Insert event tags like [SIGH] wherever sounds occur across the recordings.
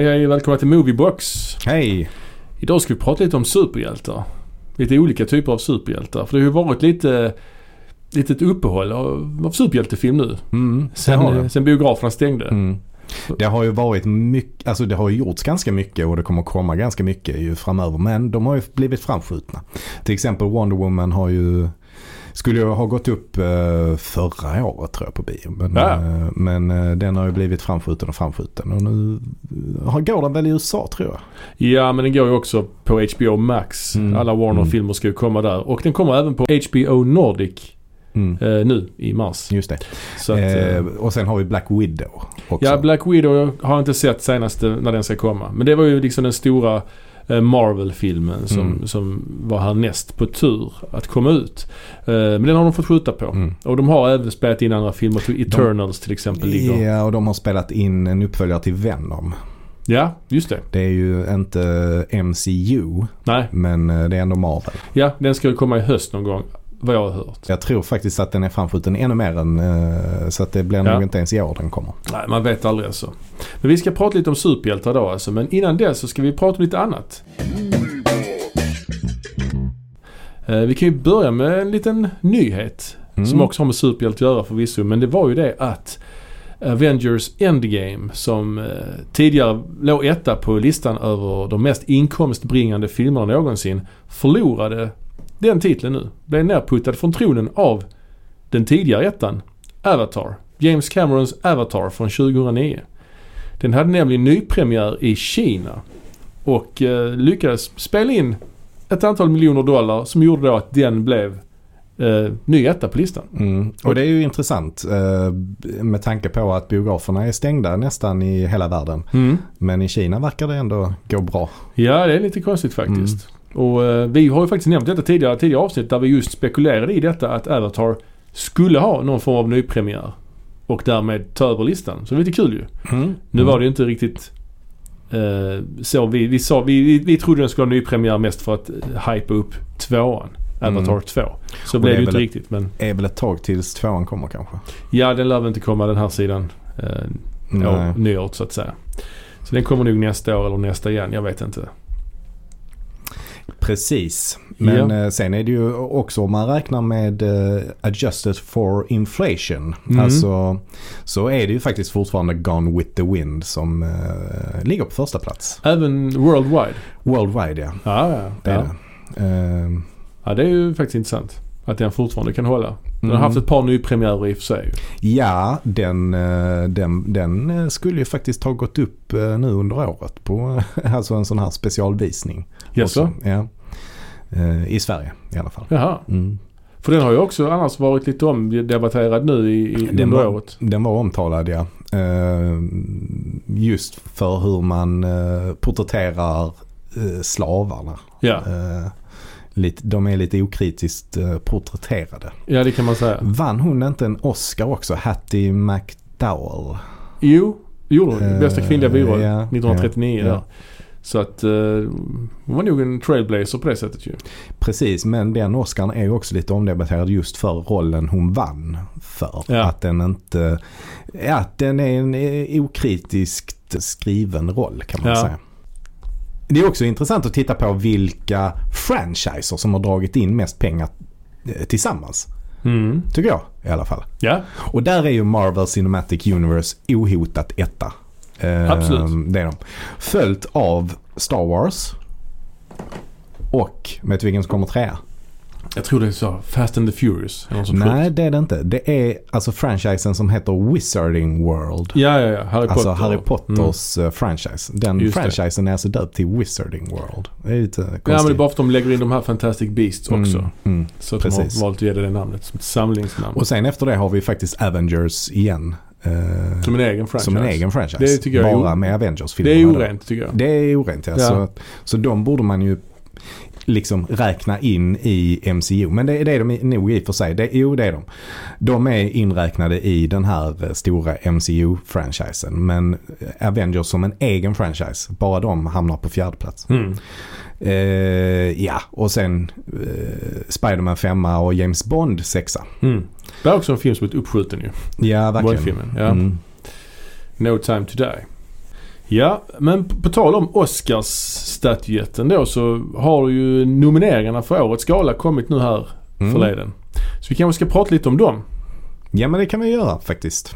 Hej hej, välkomna till Moviebox. Hej! Idag ska vi prata lite om superhjältar. Lite olika typer av superhjältar. För det har ju varit lite litet uppehåll av, av superhjältefilm nu. Mm, Sen, sen biograferna stängde. Mm. Det har ju varit mycket, alltså det har ju gjorts ganska mycket och det kommer komma ganska mycket ju framöver. Men de har ju blivit framskjutna. Till exempel Wonder Woman har ju, skulle ha gått upp eh, förra året tror jag på bio. Men, Ja. eh, men eh, den har ju blivit framskjuten och framskjuten. Och nu går den väl i USA tror jag. Ja, men den går ju också på HBO Max. Mm. Alla Warner-filmer ska ju komma där. Och den kommer även på HBO Nordic Mm. eh, nu i mars. Just det. Att, eh, och sen har vi Black Widow också. Ja, Black Widow har jag inte sett senast eh, när den ska komma. Men det var ju liksom den stora Marvel-filmen som, Mm. som var härnäst på tur att komma ut. Eh, Men den har de fått skjuta på. Mm. Och de har även spelat in andra filmer. till Eternals till exempel ligger. Ja, och de har spelat in en uppföljare till Venom. Ja, just det. Det är ju inte MCU, Nej, men eh, det är ändå Marvel. ja den ska ju komma i höst någon gång. Vad jag har hört. Jag tror faktiskt att den är framskjuten ännu mer än eh, så att det blir Ja. nog inte ens i år den kommer. Nej, man vet aldrig alltså. Men vi ska prata lite om superhjältar idag alltså. Men innan det så ska vi prata om lite annat. Eh, Vi kan ju börja med en liten nyhet. Mm. Som också har med superhjälte att göra förvisso. Men det var ju det att Avengers Endgame som eh, tidigare låg etta på listan över de mest inkomstbringande filmerna någonsin förlorade den titeln nu. Blev nerputtad från tronen av den tidigare ettan Avatar. James Camerons Avatar från 2009. Den hade nämligen nypremiär i Kina och eh, lyckades spela in ett antal miljoner dollar som gjorde då att den blev eh, ny etta på listan. Mm. Och det är ju intressant eh, med tanke på att biograferna är stängda nästan i hela världen. Men i Kina verkar det ändå gå bra. Ja, det är lite konstigt faktiskt. Och eh, vi har ju faktiskt nämnt detta tidigare, tidigare avsnitt där vi just spekulerade i detta att Avatar skulle ha någon form av nypremiär. Och därmed ta över listan. Så det är lite kul ju. Nu var det ju inte riktigt eh, så. Vi, vi, sa, vi, vi, vi trodde den skulle ha nypremiär mest för att hypa upp tvåan. Avatar Mm. 2. Så Och blev det det ju inte väl- riktigt. Men är väl ett tag tills tvåan kommer kanske. ja, den lär väl inte komma den här sidan eh, nyåret så att säga. Så den kommer nog nästa år eller nästa igen. Jag vet inte. Precis. Men eh, sen är det ju också om man räknar med eh, adjusted for inflation. Mm. Alltså så är det ju faktiskt fortfarande Gone with the Wind som eh, ligger på första plats. Även worldwide. Worldwide ja. Ja, ja. Det är ja. det. Eh, ja, det är ju faktiskt intressant. Att den fortfarande kan hålla. Den har Mm. haft ett par nypremiärer i och för sig. Ja, den, eh, den, den eh, skulle ju faktiskt ha gått upp eh, nu under året på [LAUGHS] alltså en sån här specialvisning. Jaså? också. Ja. I Sverige i alla fall. Jaha. Mm. För den har ju också annars varit lite omdebatterad nu i, i Den var- året. Den var omtalad ja. Just för hur man porträtterar slavarna. Ja. Eh, lite, de är lite okritiskt uh, porträtterade. ja, det kan man säga. Vann hon inte en Oscar också? Hattie McDowell? Jo, gjorde hon. Eh, Bästa kvinnliga biroll. ja, 1939 ja, där. Så att eh, hon var nog en trailblazer på det sättet ju. Precis, men den Oscarn är ju också lite omdebatterad just för rollen hon vann för. Ja. Att den inte, ja, att den är en eh, okritiskt skriven roll kan man Ja. säga. Det är också intressant att titta på vilka franchiser som har dragit in mest pengar eh, tillsammans. Mm. Tycker jag i alla fall. Ja, Och där är ju Marvel Cinematic Universe ohotat etta. Eh, Absolut. Det är de. Följt av Star Wars. Och, vet du vilken som kommer trea? Jag tror det är så. Fast and the Furious. Nej, sjukt. det är det inte. Det är alltså franchisen som heter Wizarding World. Ja, ja, ja. Harry Alltså Potter. Harry Mm. Potters eh, franchise. Den Just det. franchisen är alltså döpt till Wizarding World. Det är lite konstigt. Ja, men det är bara för att de lägger in de här Fantastic Beasts också. Mm, mm. Så att de Precis. har valt att ge det det namnet som ett samlingsnamn. Och sen efter det har vi faktiskt Avengers igen. eh, som en egen franchise. som en egen franchise. Det tycker jag är Bara med Det Avengers-filmerna. är då. orent tycker jag. Det är orent ja. Ja. Så, så de borde man ju liksom räkna in i MCU. Men det, det är de nog i och för sig. Det, jo det är de. De är inräknade i den här eh, stora MCU-franchisen. Men Avengers som en egen franchise, bara de hamnar på fjärde plats. Mm. Eh, ja, och sen eh, Spiderman 5 och James Bond 6 Mm. Det är också en film som är uppskjuten ju. Ja, verkligen. Bond-filmen. Ja. Mm. No time to die. Ja, men på, tal om Oscarsstatyetten då så har ju nomineringarna för årets gala kommit nu här Mm. förleden. Så vi kanske ska prata lite om dem. Ja men det kan vi göra faktiskt.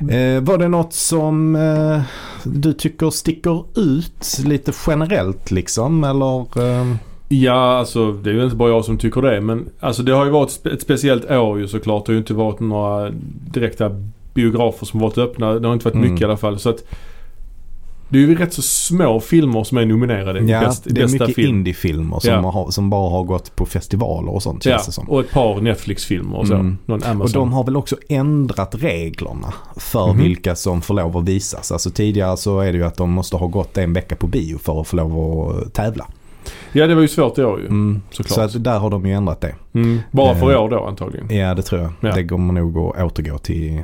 Eh, var det något som eh, du tycker sticker ut lite generellt liksom eller? Eh, Ja, alltså det är ju inte bara jag som tycker det. Men alltså det har ju varit ett speciellt år ju såklart. Det har ju inte varit några direkta biografer som varit öppna. Det har inte varit Mm. mycket i alla fall. Så att det är ju rätt så små filmer som är nominerade. ja, bäst, det är mycket film. indiefilmer som, Ja. har, som bara har gått på festivaler och sånt Ja, känns det som. och ett par Netflix-filmer och så. Mm. Och de har väl också ändrat reglerna för Mhm. vilka som får lov att visas. Alltså tidigare så är det ju att de måste ha gått en vecka på bio för att få lov att tävla. Ja, det var ju svårt i år ju. Mm. Såklart. Så att där har de ju ändrat det. Mm. Bara för Eh, år då antagligen. Ja det tror jag. Ja. Det kommer nog att återgå till...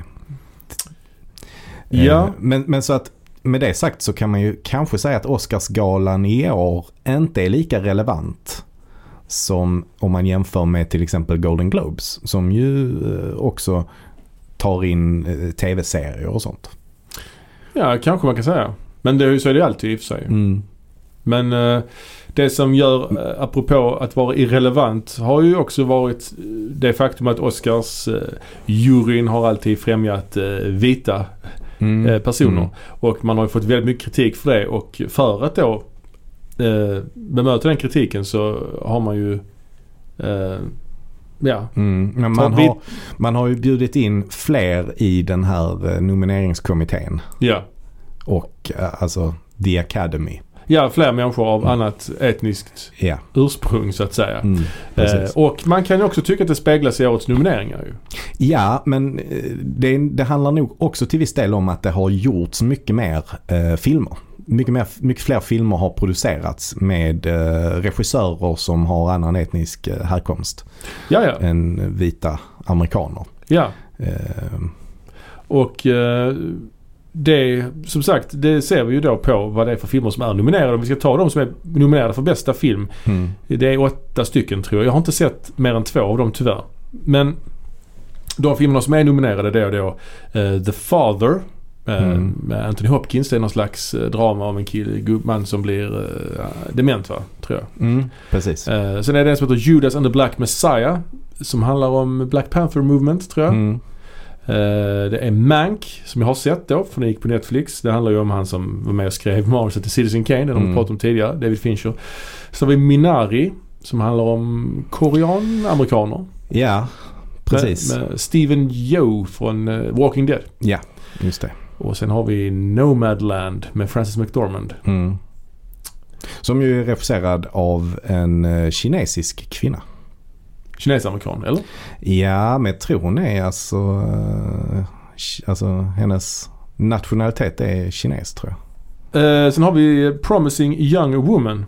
Ja. Eh, Men, men så att med det sagt så kan man ju kanske säga att Oscarsgalan i år inte är lika relevant som om man jämför med till exempel Golden Globes som ju eh, också tar in eh, tv-serier och sånt. Ja, kanske man kan säga. Men det är ju så är det alltid i och för sig. Mm. Men det som gör, apropå att vara irrelevant, har ju också varit det faktum att Oscars juryn har alltid främjat vita Mm. eh, personer. Mm. Och man har ju fått väldigt mycket kritik för det och för att då eh, bemöta den kritiken så har man ju eh, Ja, Mm. Men man, har, man har ju bjudit in fler i den här eh, nomineringskommittén ja. och eh, alltså The Academy. Ja, fler människor av Mm. annat etniskt Ja, ursprung så att säga. mm, Eh, och man kan ju också tycka att det speglas i årets nomineringar ju. Ja, men eh, det, det handlar nog också till viss del om att det har gjorts mycket mer eh, filmer. Mycket, mer, mycket fler filmer har producerats med eh, regissörer som har annan etnisk eh, härkomst Ja, ja. än vita amerikaner. ja. Eh, Och det, som sagt, det ser vi ju då på vad det är för filmer som är nominerade. Om vi ska ta de som är nominerade för bästa film. mm, Det är åtta stycken tror jag. Jag har inte sett mer än två av dem tyvärr. Men de filmerna som är nominerade det är då eh, The Father eh, Mm. med Anthony Hopkins. Det är någon slags eh, drama om en kille, gubbman som blir eh, dement va? Tror jag. mm, precis. Eh, sen är det en som heter Judas and the Black Messiah. Som handlar om Black Panther Movement tror jag. Eh, det är Mank som jag har sett då för den gick på Netflix. Det handlar ju om han som var med och skrev manuset till Citizen Kane. Den Mm. pratat om tidigare. David Fincher. Så har vi Minari som handlar om korean-amerikaner. ja, precis. Med, med Steven Yeun från eh, Walking Dead. Ja, just det. Och sen har vi Nomadland med Frances McDormand. Mm. Som ju är regisserad av en eh, kinesisk kvinna. Kines-amerikan, eller? Ja, men jag tror hon är alltså, eh, alltså hennes nationalitet är kines tror jag. Eh, sen har vi Promising Young Woman.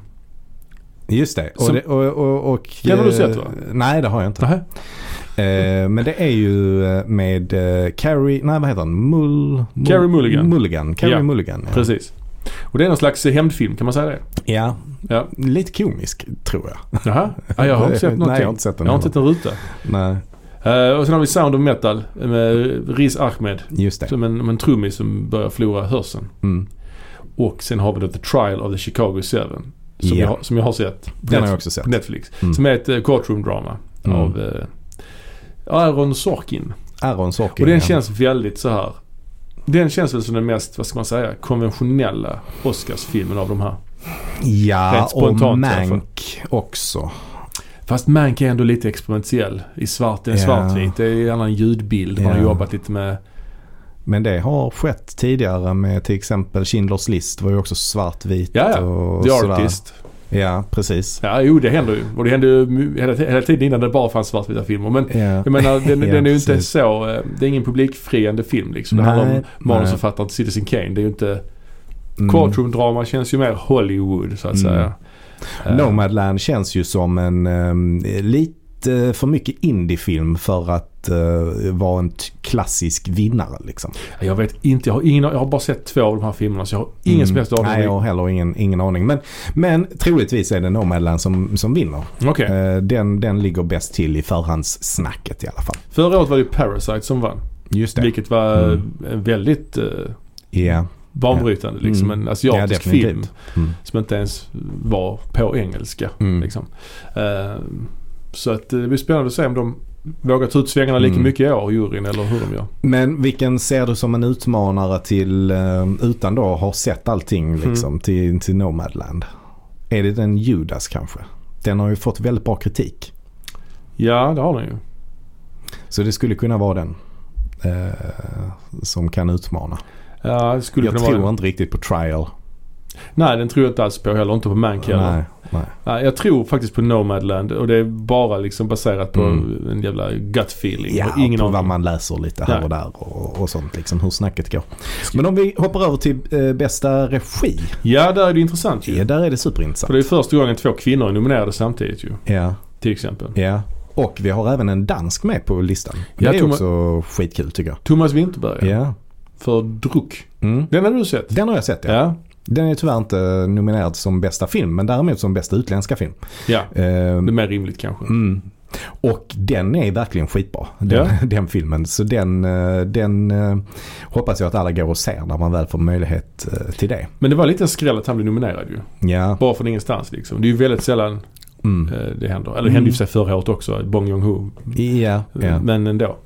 Just det. Och, Som- det, och, och, och Den har du eh, sett, va? Nej, det har jag inte. Eh, men det är ju eh, med eh, Carrie, nej vad heter han? Mull, Mull, Carrie Mulligan. Mulligan. Carrie Ja, Mulligan. Ja. Precis. Och det är någon slags hämndfilm, kan man säga det? Ja, Ja. lite komisk tror jag. Jaha. Ja, jag har inte [LAUGHS] sett någonting. Nej, jag har inte sett den. Jag har inte sett en ruta. Nej, Eh, och sen har vi Sound of Metal med Riz Ahmed. just det. Som en, en trummis som börjar förlora hörseln. Mm. Och sen har vi då The Trial of the Chicago Seven. Som, Ja. jag, som jag har sett. Den har Netf- jag också sett. på Netflix. Mm. Som är ett uh, courtroom-drama. Mm. Av uh, Aaron Sorkin. Aaron Sorkin. Och den ja. känns väldigt så här. Den känns väl som den mest, vad ska man säga, konventionella Oscarsfilmen av de här. Ja, och. Mank också. Fast Mank är ändå lite experimentell. I svart, den Ja. svartvit. Det är en annan ljudbild. Man har Ja. jobbat lite med Men det har skett tidigare med till exempel Schindler's list var ju också svartvit. Ja, ja. Och The sådär. Artist. Ja, precis. Ja, jo det händer ju. Och det hände ju hela, hela tiden innan det bara fanns svartvita filmer. Men Ja. jag menar den, [LAUGHS] Ja, den är ju inte så, eh, det är ingen publikfriande film liksom. Det Nej, handlar om manusförfattaren till Citizen Kane. Det är ju inte, Mm. courtroom-drama känns ju mer Hollywood så att Mm. säga. Eh, Nomadland känns ju som en um, lite för mycket indiefilm för att eh, vara en klassisk vinnare liksom. Jag vet inte, jag har, ingen, jag har bara sett två av de här filmerna så jag har ingen som helst aning. Mm. Nej, jag har heller ingen, ingen aning. Men, men troligtvis är det Nomadland som, som vinner. Okej. Eh, den, den ligger bäst till i förhandssnacket i alla fall. Förra året var det Parasite som vann. Just det. Vilket var Mm. väldigt eh, Ja. banbrytande. Liksom Mm. en asiatisk definitivt. film Mm. som inte ens var på engelska. Mm. Liksom. Eh, så att eh, det blir spännande att se om de vågar ta ut svängarna lika Mm. mycket i år, juryn, eller hur de gör. Men vilken ser du som en utmanare till, eh, utan då ha sett allting Mm. liksom, till, till Nomadland? Är det den Judas kanske? Den har ju fått väldigt bra kritik. Ja, det har den ju. Så det skulle kunna vara den eh, som kan utmana. Ja, det skulle Jag tror inte riktigt på trial. Nej, den tror jag inte alls på heller. Inte på Mank heller. Nej, nej. Nej, jag tror faktiskt på Nomadland och det är bara liksom baserat på Mm. en jävla gut feeling. Ja, ingen på vad man läser lite här Nej. och där och, och sånt. Liksom, hur snacket går. Men om vi hoppar över till eh, bästa regi. Ja, där är det intressant ju. Ja, där är det För superintressant. det är första gången två kvinnor är nominerade samtidigt ju. Ja, Till exempel. ja. Och vi har även en dansk med på listan. Det Ja, är Thomas- också skitkul tycker jag. Thomas Winterberg Ja. för Druck. Mm. Den har du sett? Den har jag sett ja. Ja. Den är tyvärr inte nominerad som bästa film men däremot som bästa utländska film. Ja, Eh, det är mer rimligt kanske. mm. Och den är verkligen skitbra. Den, Ja. [LAUGHS] den filmen. Så den, eh, den eh, hoppas jag att alla går och ser när man väl får möjlighet eh, till det. Men det var lite en skräll att han blev nominerad ju. Ja. Bara från ingenstans liksom. Det är ju väldigt sällan Mm. det händer. Eller det hände ju för sig förra året också, Bong Joon-Ho. Ja, ja. Men ändå.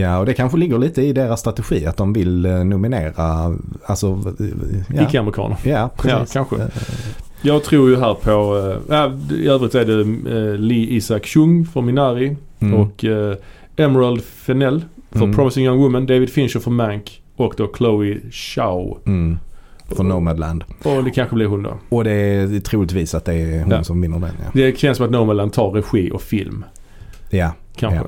Ja, och det kanske ligger lite i deras strategi att de vill eh, nominera, alltså, eh, ja, Icke-amerikaner. ja Ja, precis. kanske. Eh, Jag tror ju här på, ja, i övrigt är det eh, Lee Isaac Chung för Minari Mm. och eh, Emerald Fennell för Mm. Promising Young Woman, David Fincher för Mank och då Chloe Zhao. Mm. För Nomadland. Och det kanske blir hon då. Och det är troligtvis att det är hon Ja. som vinner den. Ja, Det känns som att Nomadland tar regi och film. ja Kanske. Ja.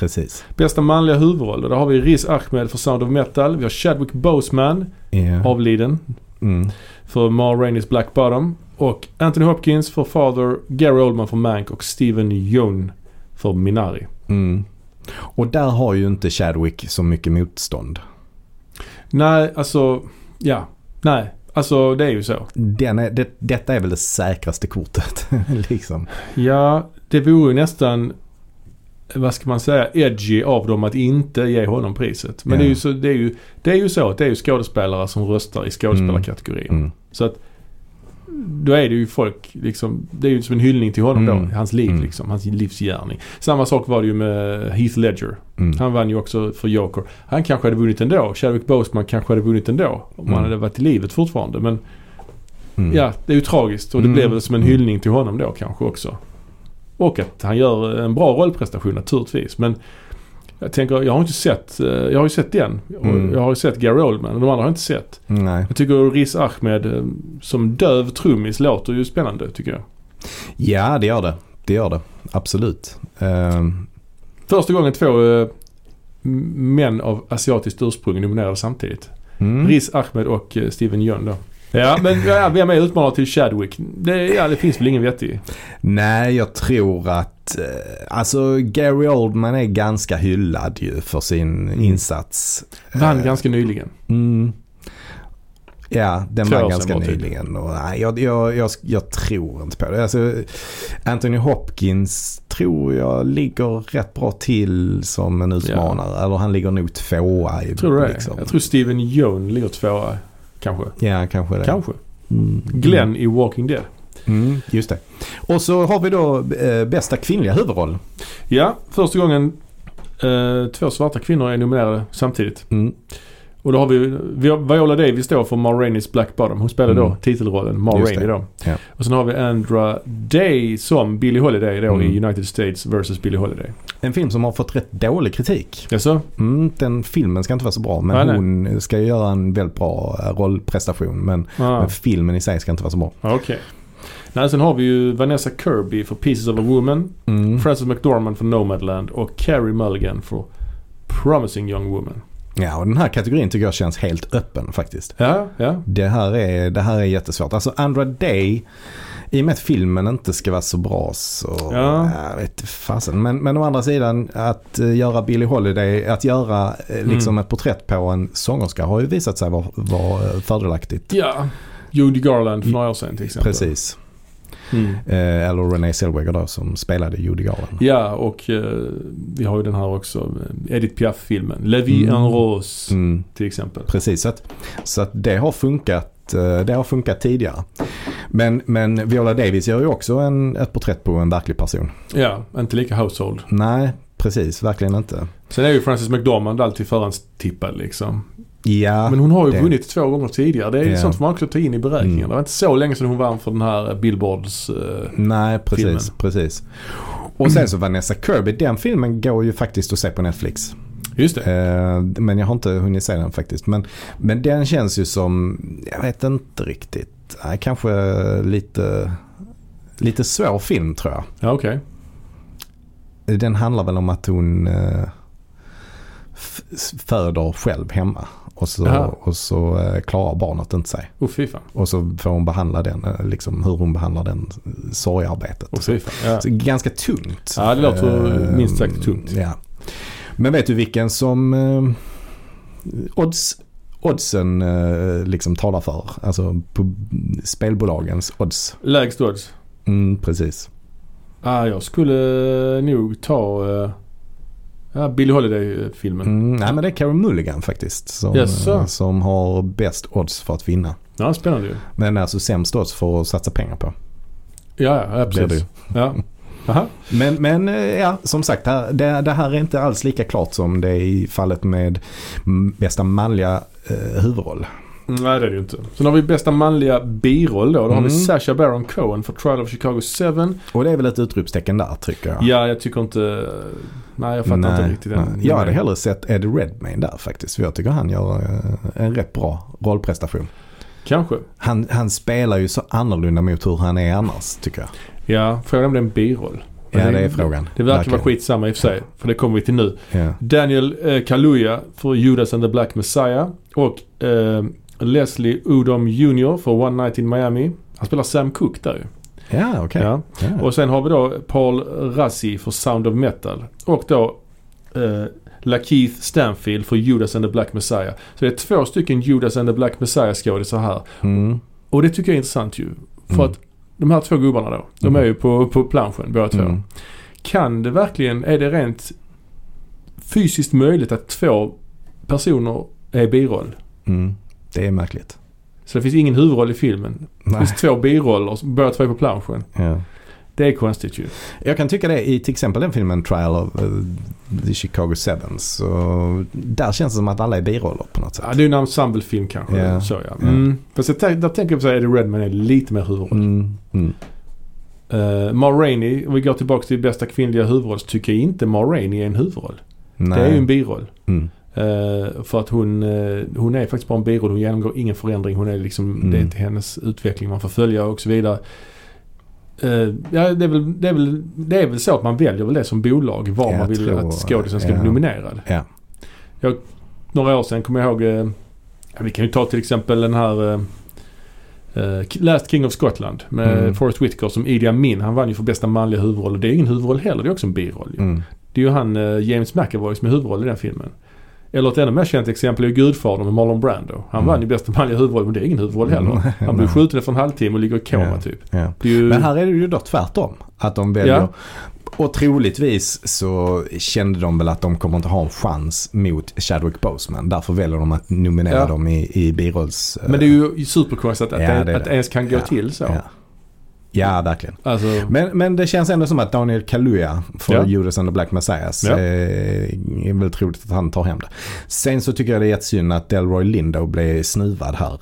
Precis. Bästa manliga huvudroll. Där har vi Riz Ahmed för Sound of Metal. Vi har Chadwick Boseman, Ja. avliden, Mm. för Ma Rainey's Black Bottom. Och Anthony Hopkins för Father, Gary Oldman för Mank och Steven Yeun för Minari. Mm. Och där har ju inte Chadwick så mycket motstånd. Nej, alltså, ja. Nej, alltså det är ju så. Den är, det, detta är väl det säkraste kortet. [LAUGHS] liksom. Ja, det vore ju nästan, vad ska man säga, edgy av dem att inte ge honom priset. Men Ja. det, är ju så, det, är ju, det är ju så att det är ju skådespelare som röstar i skådespelarkategorin. Mm. Så att då är det ju folk liksom, det är ju som en hyllning till honom Mm. då. Hans liv Mm. liksom, hans livsgärning. Samma sak var det ju med Heath Ledger. Mm. Han vann ju också för Joker. Han kanske hade vunnit ändå. Chadwick Boseman kanske hade vunnit ändå. Om Mm. han hade varit i livet fortfarande. Men Mm. ja, det är ju tragiskt och det Mm. blev väl som en Mm. hyllning till honom då kanske också. Och att han gör en bra rollprestation naturligtvis. Men jag tänker, jag har inte sett, eh, jag har ju sett den. Mm. Jag har ju sett Gary Oldman och de andra har jag inte sett. Nej. Jag tycker Riz Ahmed eh, som döv trummis låter ju spännande tycker jag. Ja, det gör det. Det gör det. Absolut. Ehm, Första gången två m- män av asiatiskt ursprung nominerade samtidigt. mm. Riz Ahmed och Steven Yeun då. Ja, men ja, vem är utmanare till Chadwick? Det, ja, det finns väl ingen vettig. Nej, jag tror att eh, alltså Gary Oldman är ganska hyllad ju för sin Mm. insats. Vann Eh, ganska nyligen. Mm. Ja, den år var ganska nyligen. Och, nej, jag, jag, jag, jag tror inte på det. Alltså, Anthony Hopkins tror jag ligger rätt bra till som en utmanare. Eller han ligger nog tvåa. I, Tror du det? liksom. Jag tror Steven Yeun ligger tvåa. Kanske. Ja, kanske det. Kanske. Mm. Glenn i Walking Dead. Mm, just det. Och så har vi då eh, bästa kvinnliga huvudroll. Ja, första gången eh, två svarta kvinnor är nominerade samtidigt. Mm. Och då har vi, vi har Viola Davis då för Ma Rainey's Black Bottom. Hon spelar då Mm. titelrollen Ma Rainey då. Ja. Och sen har vi Andra Day som Billie Holiday då Mm. i United States vs Billie Holiday. En film som har fått rätt dålig kritik. Jaså? Mm, den filmen ska inte vara så bra men Nej, nej. hon ska göra en väldigt bra eh, rollprestation. Men, Ah, men filmen i sig ska inte vara så bra. Okej. Nej, sen har vi ju Vanessa Kirby för Pieces of a Woman. Mm. Frances McDormand för Nomadland och Carrie Mulligan för Promising Young Woman. Ja, och den här kategorin tycker jag känns helt öppen faktiskt. Ja, ja. Det här är, det här är jättesvårt. Alltså Andra Day, i och med att filmen inte ska vara så bra så... Ja. Jag vet fasen. Men, men å andra sidan att eh, göra Billie Holiday, att göra eh, liksom Mm. ett porträtt på en sångerska har ju visat sig vara, vara eh, fördelaktigt. Ja. Judy Garland för några år sedan till exempel. Precis. Mm. Eh, eller Renee Zellweger då som spelade Judy Garland. Ja, och eh, vi har ju den här också, eh, Edith Piaf-filmen. La vie Mm. en rose Mm, till exempel. precis, så att, så att det har funkat eh, det har funkat tidigare. Men, men Viola Davis gör ju också en, ett porträtt på en verklig person. Ja, inte lika household. Nej, precis. Verkligen inte. Sen är ju Frances McDormand alltid förhandstippad liksom. Ja, Men hon har ju det- vunnit två gånger tidigare. Det är Ja. sånt man också tar in i beräkningen. Mm. Det var inte så länge sedan hon vann för den här Billboards... eh, nej precis. filmen. precis. Och sen så Vanessa Kirby, den filmen går ju faktiskt att se på Netflix. just det. Eh, men jag har inte hunnit se den faktiskt. Men, men den känns ju som, jag vet inte riktigt, nej, kanske lite, lite svår film tror jag. Ja, okej. Den handlar väl om att hon eh, föder själv hemma. Och så, och så eh, klarar barnet inte sig. Oh. Och så får hon behandla den, eh, liksom hur hon behandlar den sorgarbetet. Oh fan. Ja. Så ganska tungt. Ja, det låter Eh, minst sagt tungt. Ja. Men vet du vilken som eh, odds, oddsen eh, liksom talar för? Alltså på spelbolagens odds. Lägst odds. Mm, precis. Ah, jag skulle nog ta uh, ja, Billie Holiday-filmen. Mm, nej men det är Carey Mulligan faktiskt. Som, Jaså? eh, som har bäst odds för att vinna. Ja, spännande ju. Men alltså sämst odds för att satsa pengar på. Ja, ja, ja precis. Ja. Aha. Men, men eh, ja, som sagt, det, det här är inte alls lika klart som det är i fallet med mm, bästa manliga eh, huvudroll. Mm, Nej, det är det ju inte. Sen har vi bästa manliga biroll då. Då har vi Mm. Sacha Baron Cohen för Trial of Chicago 7. Och det är väl ett utropstecken där tycker jag. Ja, jag tycker inte... Nej, jag fattar Nej, inte riktigt den. Jag hade hellre sett Eddie Redmayne där faktiskt. För jag tycker han gör eh, en rätt bra rollprestation. Kanske. Han, han spelar ju så annorlunda mot hur han är annars tycker jag. Ja, frågan om det är en biroll. Ja, det är frågan. Det verkar vara Verkligen. skitsamma i och för sig. För det kommer vi till nu. Ja. Daniel eh, Kaluuya för Judas and the Black Messiah. Och eh, Leslie Udom Jr för One Night in Miami. Han spelar Sam Cooke där ju. Ja, okej. Ja. Ja. Och sen har vi då Paul Rassi för Sound of Metal. Och då eh, Lakeith Stanfield för Judas and the Black Messiah. Så det är två stycken Judas and the Black Messiah skådisar här. Mm. Och det tycker jag är intressant ju. För Mm. att de här två gubbarna då. De Mm. är ju på, på planschen båda två. Mm. Kan det verkligen, är det rent fysiskt möjligt att två personer är biroll? Mm. Det är märkligt. Så det finns ingen huvudroll i filmen. Det Nej. finns två biroller, båda två är på planschen. Ja. Det är konstigt ju. Jag kan tycka det i till exempel den filmen Trial of uh, the Chicago Sevens. Så där känns det som att alla är biroller på något sätt. Ja, det är en ensemblefilm kanske. Ja. Så ja. Ja. Mm. Fast jag där tänker jag på att Eddie Redman är lite mer huvudroll. Mm. Mm. Uh, Ma Rainey, om vi går tillbaka till bästa kvinnliga huvudroll så tycker jag inte Ma Rainey är en huvudroll. Nej. Det är ju en biroll. Mm. Eh, för att hon, eh, hon är faktiskt bara en biroll. Hon genomgår ingen förändring. Hon är liksom, Mm. det är till hennes utveckling man får följa och så vidare. Eh, ja, det är, väl, det, är väl, det är väl så att man väljer väl det som bolag. Var Jag man vill tror- att skådisen ska ja. bli nominerad. Ja. Jag, några år sedan kommer jag ihåg, vi kan ju ta till exempel den här Last King of Scotland med Mm. Forrest Whitaker som Idi Amin. Han vann ju för bästa manliga huvudroll. Och det är ingen huvudroll heller. Det är också en biroll. Mm. Det är ju han James McAvoy som är huvudroll i den filmen. Eller ett ännu mer känt exempel är Gudfadern med Marlon Brando. Han Mm. vann ju bästa manliga huvudroll men det är ingen huvudroll heller. Mm. [LAUGHS] Han blir skjuten efter en halvtimme och ligger i koma Ja. typ. Är ju... Men här är det ju då tvärtom. Att de väljer. Ja. Och troligtvis så kände de väl att de kommer inte ha en chans mot Chadwick Boseman. Därför väljer de att nominera Ja. dem i, i birolls... Men det är ju superkonstigt att, Ja, det, det att det ens kan gå Ja. till så. Ja. Ja, verkligen. Alltså, Men, men det känns ändå som att Daniel Kaluuya för Ja. Judas and the Black Messiahs Ja. eh, är väl troligt att han tar hem det. Sen så tycker jag det är jättesynd att Delroy Lindo blev snuvad här.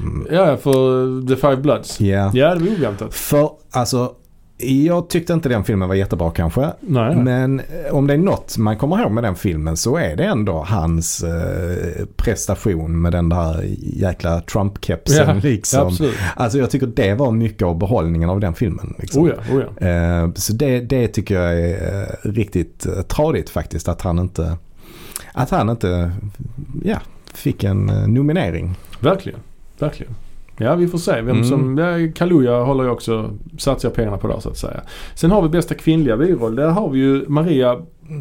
Um, ja, för The Five Bloods. ja. Ja, det var oväntat. För alltså, jag tyckte inte den filmen var jättebra kanske. Nej. Men eh, om det är något man kommer ihåg med den filmen så är det ändå hans eh, prestation med den där jäkla Trump-kepsen. Ja, liksom. Absolut. Alltså jag tycker det var mycket av behållningen av den filmen. Liksom. Oh ja, oh ja. Eh, så det, det tycker jag är eh, riktigt eh, tradigt faktiskt att han inte, att han inte ja, fick en nominering. Verkligen. Verkligen. Ja, vi får se vem Mm. som... Ja, Kaluja håller jag också, satsar pengarna på där så att säga. Sen har vi bästa kvinnliga biroll. Där har vi ju Maria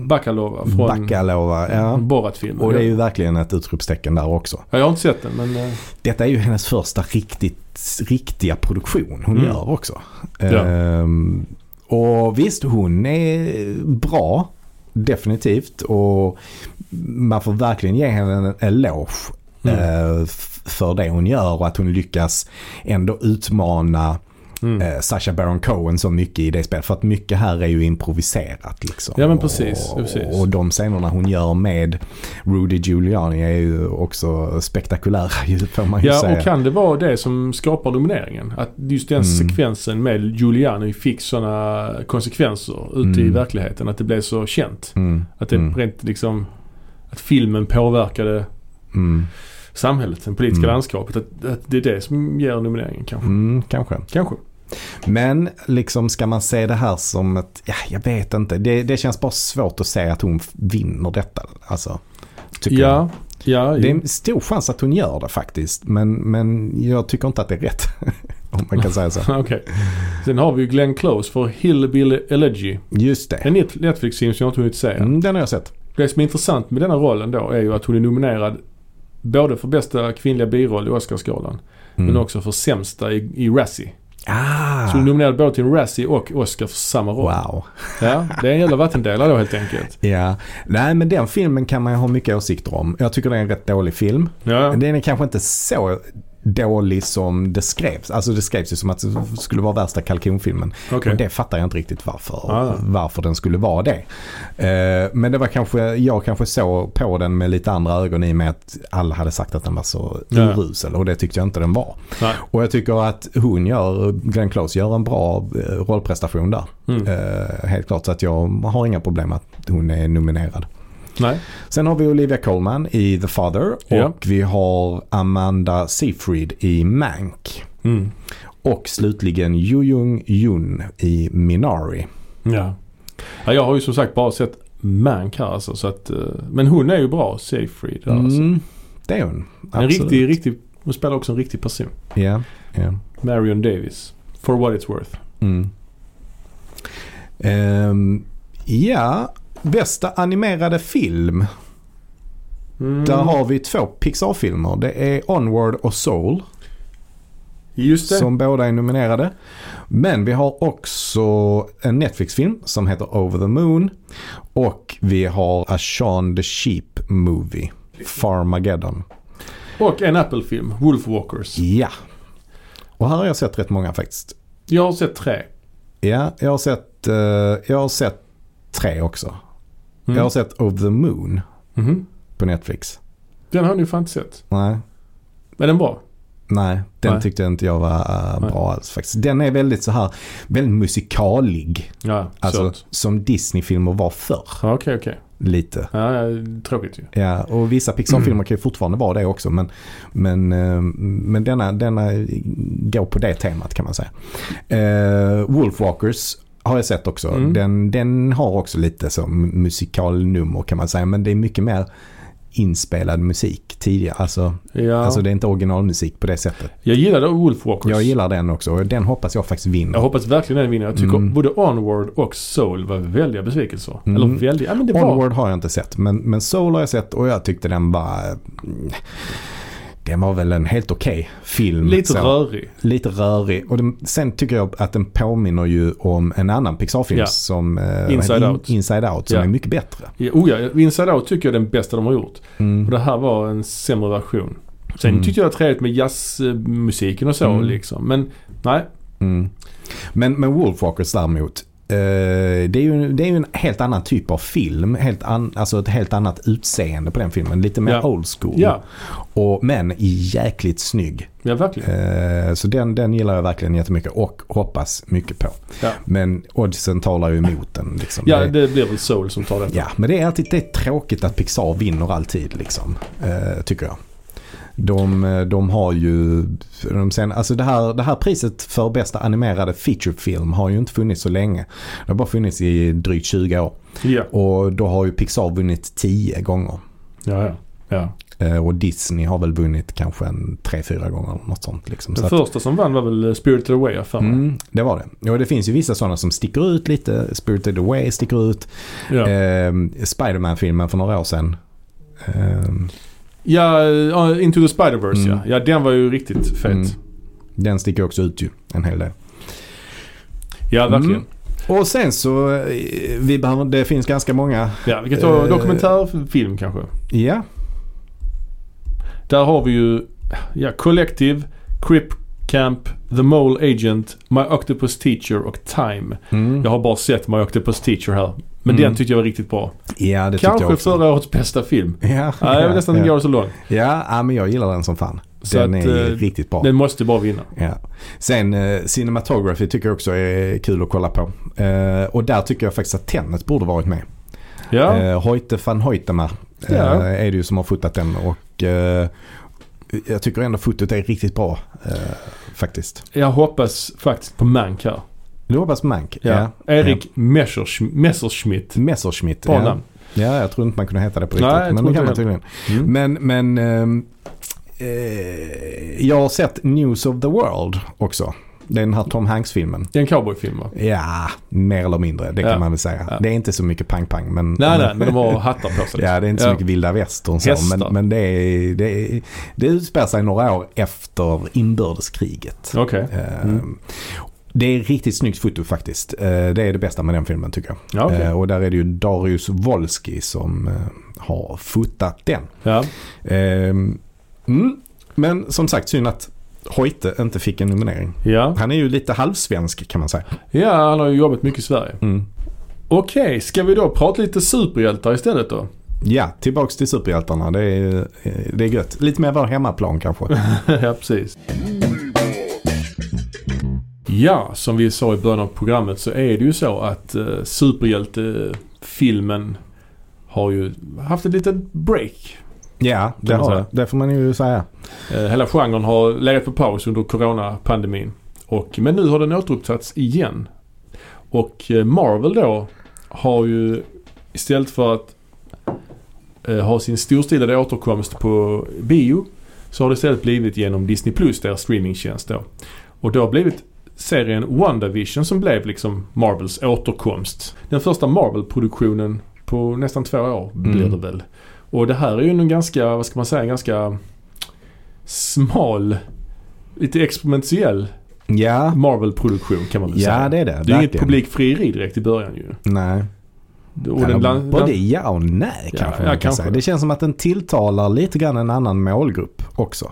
Bakalova från Bakalova, ja. Borat-filmen. Och det är ju verkligen ett utropstecken där också. Ja, jag har inte sett den men... eh, Detta är ju hennes första riktigt, riktiga produktion hon Mm. gör också. Ja. Ehm, och visst, hon är bra. Definitivt. Och man får verkligen ge henne en eloge Mm. eh, för det hon gör och att hon lyckas ändå utmana Mm. eh, Sacha Baron Cohen så mycket i det spelet. För att mycket här är ju improviserat liksom. Ja, men precis, Och, precis. och de scenerna hon gör med Rudy Giuliani är ju också spektakulära får man ju Ja, säga. och kan det vara det som skapar nomineringen? Att just den Mm. sekvensen med Giuliani fick sådana konsekvenser ute i Mm. verkligheten. Att det blev så känt. Mm, Att det mm, rent liksom... Att filmen påverkade mm, samhället, det politiska Mm. landskapet. Att, att det är det som ger nomineringen kanske. mm, kanske. Kanske. Men liksom ska man se det här som ett, ja jag vet inte. Det, det känns bara svårt att se att hon vinner detta. Alltså, tycker jag. Ja, ja. Det är en stor chans att hon gör det faktiskt. Men, men jag tycker inte att det är rätt. [LAUGHS] Om man kan säga så. [LAUGHS] Okej. Sen har vi ju Glenn Close för Hillbilly Elegy. Just det. En Net- Netflix-film som jag inte hunnit se. Mm, den har jag sett. Det som är intressant med denna rollen då är ju att hon är nominerad både för bästa kvinnliga biroll i Oscarsgalan Mm. men också för sämsta i, i Razzie. Ah, Så hon är nominerad både till en Razzie och Oscar för samma roll. wow. Ja, det är en jävla vattendelare då helt enkelt. [LAUGHS] Ja, nej men den filmen kan man ju ha mycket åsikter om. Jag tycker det är en rätt dålig film. Ja, Den är kanske inte så dålig som det skrevs. Alltså det skrevs ju som att det skulle vara värsta kalkonfilmen. okej. Och det fattar jag inte riktigt varför, Ah. varför den skulle vara det. Eh, men det var kanske, jag kanske såg på den med lite andra ögon i och med att alla hade sagt att den var så Ja. urusel och det tyckte jag inte den var. Nej. Och jag tycker att hon gör, Glenn Close gör en bra eh, rollprestation där. Mm. Eh, helt klart så att jag har inga problem att hon är nominerad. Nej. Sen har vi Olivia Colman i The Father och Ja. vi har Amanda Seyfried i Mank. Mm. Och slutligen Yoo Jung Jun i Minari. Ja. ja. Jag har ju som sagt bara sett Mank här alltså. Så att, eh, men hon är ju bra, Seyfried. där, Alltså. Mm, det är hon. En Absolut. riktig, riktig, hon spelar också en riktig person. Ja, ja. Marion Davis. For what it's worth. Mm. Ehm, ja, bästa animerade film. Mm. Där har vi två Pixar-filmer. Det är Onward och Soul. Just det. Som båda är nominerade. Men vi har också en Netflix-film som heter Over the Moon. Och vi har A Shaun the Sheep Movie. Farmageddon. Och en Apple-film, Wolfwalkers. Ja. Och här har jag sett rätt många faktiskt. Jag har sett tre. Ja, jag har sett, eh, jag har sett tre också. Mm. Jag har sett Over the Moon Mhm. på Netflix. Den har ni fan inte sett. Nej, Men den bra? nej den Nej. tyckte inte jag var eh, Nej. bra alls faktiskt. Den är väldigt så här, väldigt musikalig. Ja, Alltså sött. som Disney-filmer var förr. Okej, okej. Lite. Ja, tråkigt ju. Ja, och vissa Pixar-filmer kan ju fortfarande vara det också. Men, men, eh, men denna, denna går på det temat kan man säga. Uh, Wolfwalkers har jag sett också. Mm. Den, den har också lite som musikalnummer kan man säga. Men det är mycket mer inspelad musik tidigare. Alltså, Ja. alltså det är inte originalmusik på det sättet. Jag gillade Wolfwalkers. Jag gillar den också och den hoppas jag faktiskt vinner. Jag hoppas verkligen den vinner. Jag tycker Mm. både Onward och Soul var väldiga besvikelser. Mm. Eller väldiga, ja men det var... Onward har jag inte sett men, men Soul har jag sett och jag tyckte den var... Den var väl en helt okej film. Lite så. rörig. Lite rörig. Och den, sen tycker jag att den påminner ju om en annan Pixar-film Ja. som... eh, Inside In- Out. Inside Out som Ja. är mycket bättre. Ja, oh ja, Inside Out tycker jag är den bästa de har gjort. Och Mm. det här var en sämre version. Sen Mm. tyckte jag det var trevligt med jazzmusiken och så Mm. liksom. Men nej. Mm. Men, men Wolfwalkers däremot. Eh, det, är ju, det är ju en helt annan typ av film. Helt an, alltså ett helt annat utseende på den filmen. Lite mer Ja. old school. Ja, Och, men jäkligt snygg. ja verkligen. Eh, så den, den gillar jag verkligen jättemycket och hoppas mycket på. Ja. Men oddsen talar ju emot den. Liksom. Ja, det, det blir väl Soul som tar detta. ja, men det är alltid det är tråkigt att Pixar vinner alltid. Liksom, eh, tycker jag. De, eh, de har ju, de sen, alltså det, här, det här priset för bästa animerade featurefilm har ju inte funnits så länge. Det har bara funnits i drygt 20 år. Ja, Och då har ju Pixar vunnit 10 gånger. ja, ja. ja. Eh, och Disney har väl vunnit kanske en tre, fyra gånger något sånt. Liksom. Den Så att- första som vann var väl Spirited Away för mig. Mm, det var det. Och det finns ju vissa sådana som sticker ut lite. Spirited Away sticker ut. Ja. Ehm, Spiderman-filmen för några år sedan. Ehm, Ja, ja, Into the Spider-Verse Mm. ja. Ja, den var ju riktigt fet. Mm. den sticker också ut ju en hel del. Ja, verkligen. Mm. Och sen så, eh, vi behöver, det finns ganska många, Ja, vi kan ta Eh. dokumentärfilm kanske. ja, Där har vi ju ja, Collective, Crip Camp, The Mole Agent, My Octopus Teacher och Time. mm. Jag har bara sett My Octopus Teacher här. Men Mm. den tyckte jag var riktigt bra. ja det Kanske jag också. förra årets bästa film. Ja, Ja, jag vill nästan ja. gå så långt. Ja, ja, men jag gillar den som fan. Så den att, är eh, riktigt bra. Den måste bara vinna. Ja. Sen eh, cinematography tycker jag också är kul att kolla på. Eh, och där tycker jag faktiskt att Tenet borde varit med. Ja, Eh, Hoyte van Hoytema eh, Ja. är det ju som har fotat den. Och eh, jag tycker ändå fotot är riktigt bra eh, faktiskt. jag hoppas faktiskt på Mank här. Du hoppas Mank? Ja. Erik Messersch- Messerschmitt. Messerschmitt. Bra ja. namn. ja, jag tror inte man kunde heta det på riktigt. Nej, men det kan man tydligen. Mm. Men, men ehm, eh, jag har sett News of the World också. Det är den här Tom Hanks-filmen. Det är en cowboyfilm va? Ja, mer eller mindre. Det Ja. kan man väl säga. Ja. Det är inte så mycket pang-pang. Men, Nej, nej, men de har hattar på sig. Ja, det är inte så Ja. mycket vilda västern så. Men, men det, är, det, är, det utspelar sig några år efter inbördeskriget. Okej. Eh, Mm. Det är riktigt snyggt foto faktiskt. Eh, Det är det bästa med den filmen tycker jag. Ja, okej. Eh, Och där är det ju Darius Wolski som eh, har fotat den. Ja. Ehm, Mm. Men som sagt synd att Hoyte inte fick en nominering. Ja. Han är ju lite halvsvensk kan man säga. ja, han har ju jobbat mycket i Sverige. Mm. Okej, ska vi då prata lite superhjältar istället då? Ja, tillbaks till superhjältarna. Det är, det är gött. Lite mer vår hemmaplan kanske. [LAUGHS] ja, precis. Ja, som vi sa i början av programmet så är det ju så att uh, superhjältefilmen har ju haft ett litet break. Ja, det, har det. det får man ju säga. Eh, hela genren har legat på paus under coronapandemin. Och, men nu har den återupptagits igen. Och eh, Marvel då har ju istället för att eh, ha sin storstilade återkomst på bio så har det istället blivit genom Disney Plus, deras streamingtjänst då. Och det har blivit serien WandaVision som blev liksom Marvels återkomst. Den första Marvel-produktionen på nästan två år blir Mm. det väl. Och det här är ju en ganska, vad ska man säga, ganska smal, lite experimentell Ja, Marvel-produktion kan man väl ja säga. det är det. det är inget publikfrieri direkt i början ju. Nej. Och Ja, den land, både ja och nej Ja, kanske ja, man kan kanske. säga. Det känns som att den tilltalar lite grann en annan målgrupp också.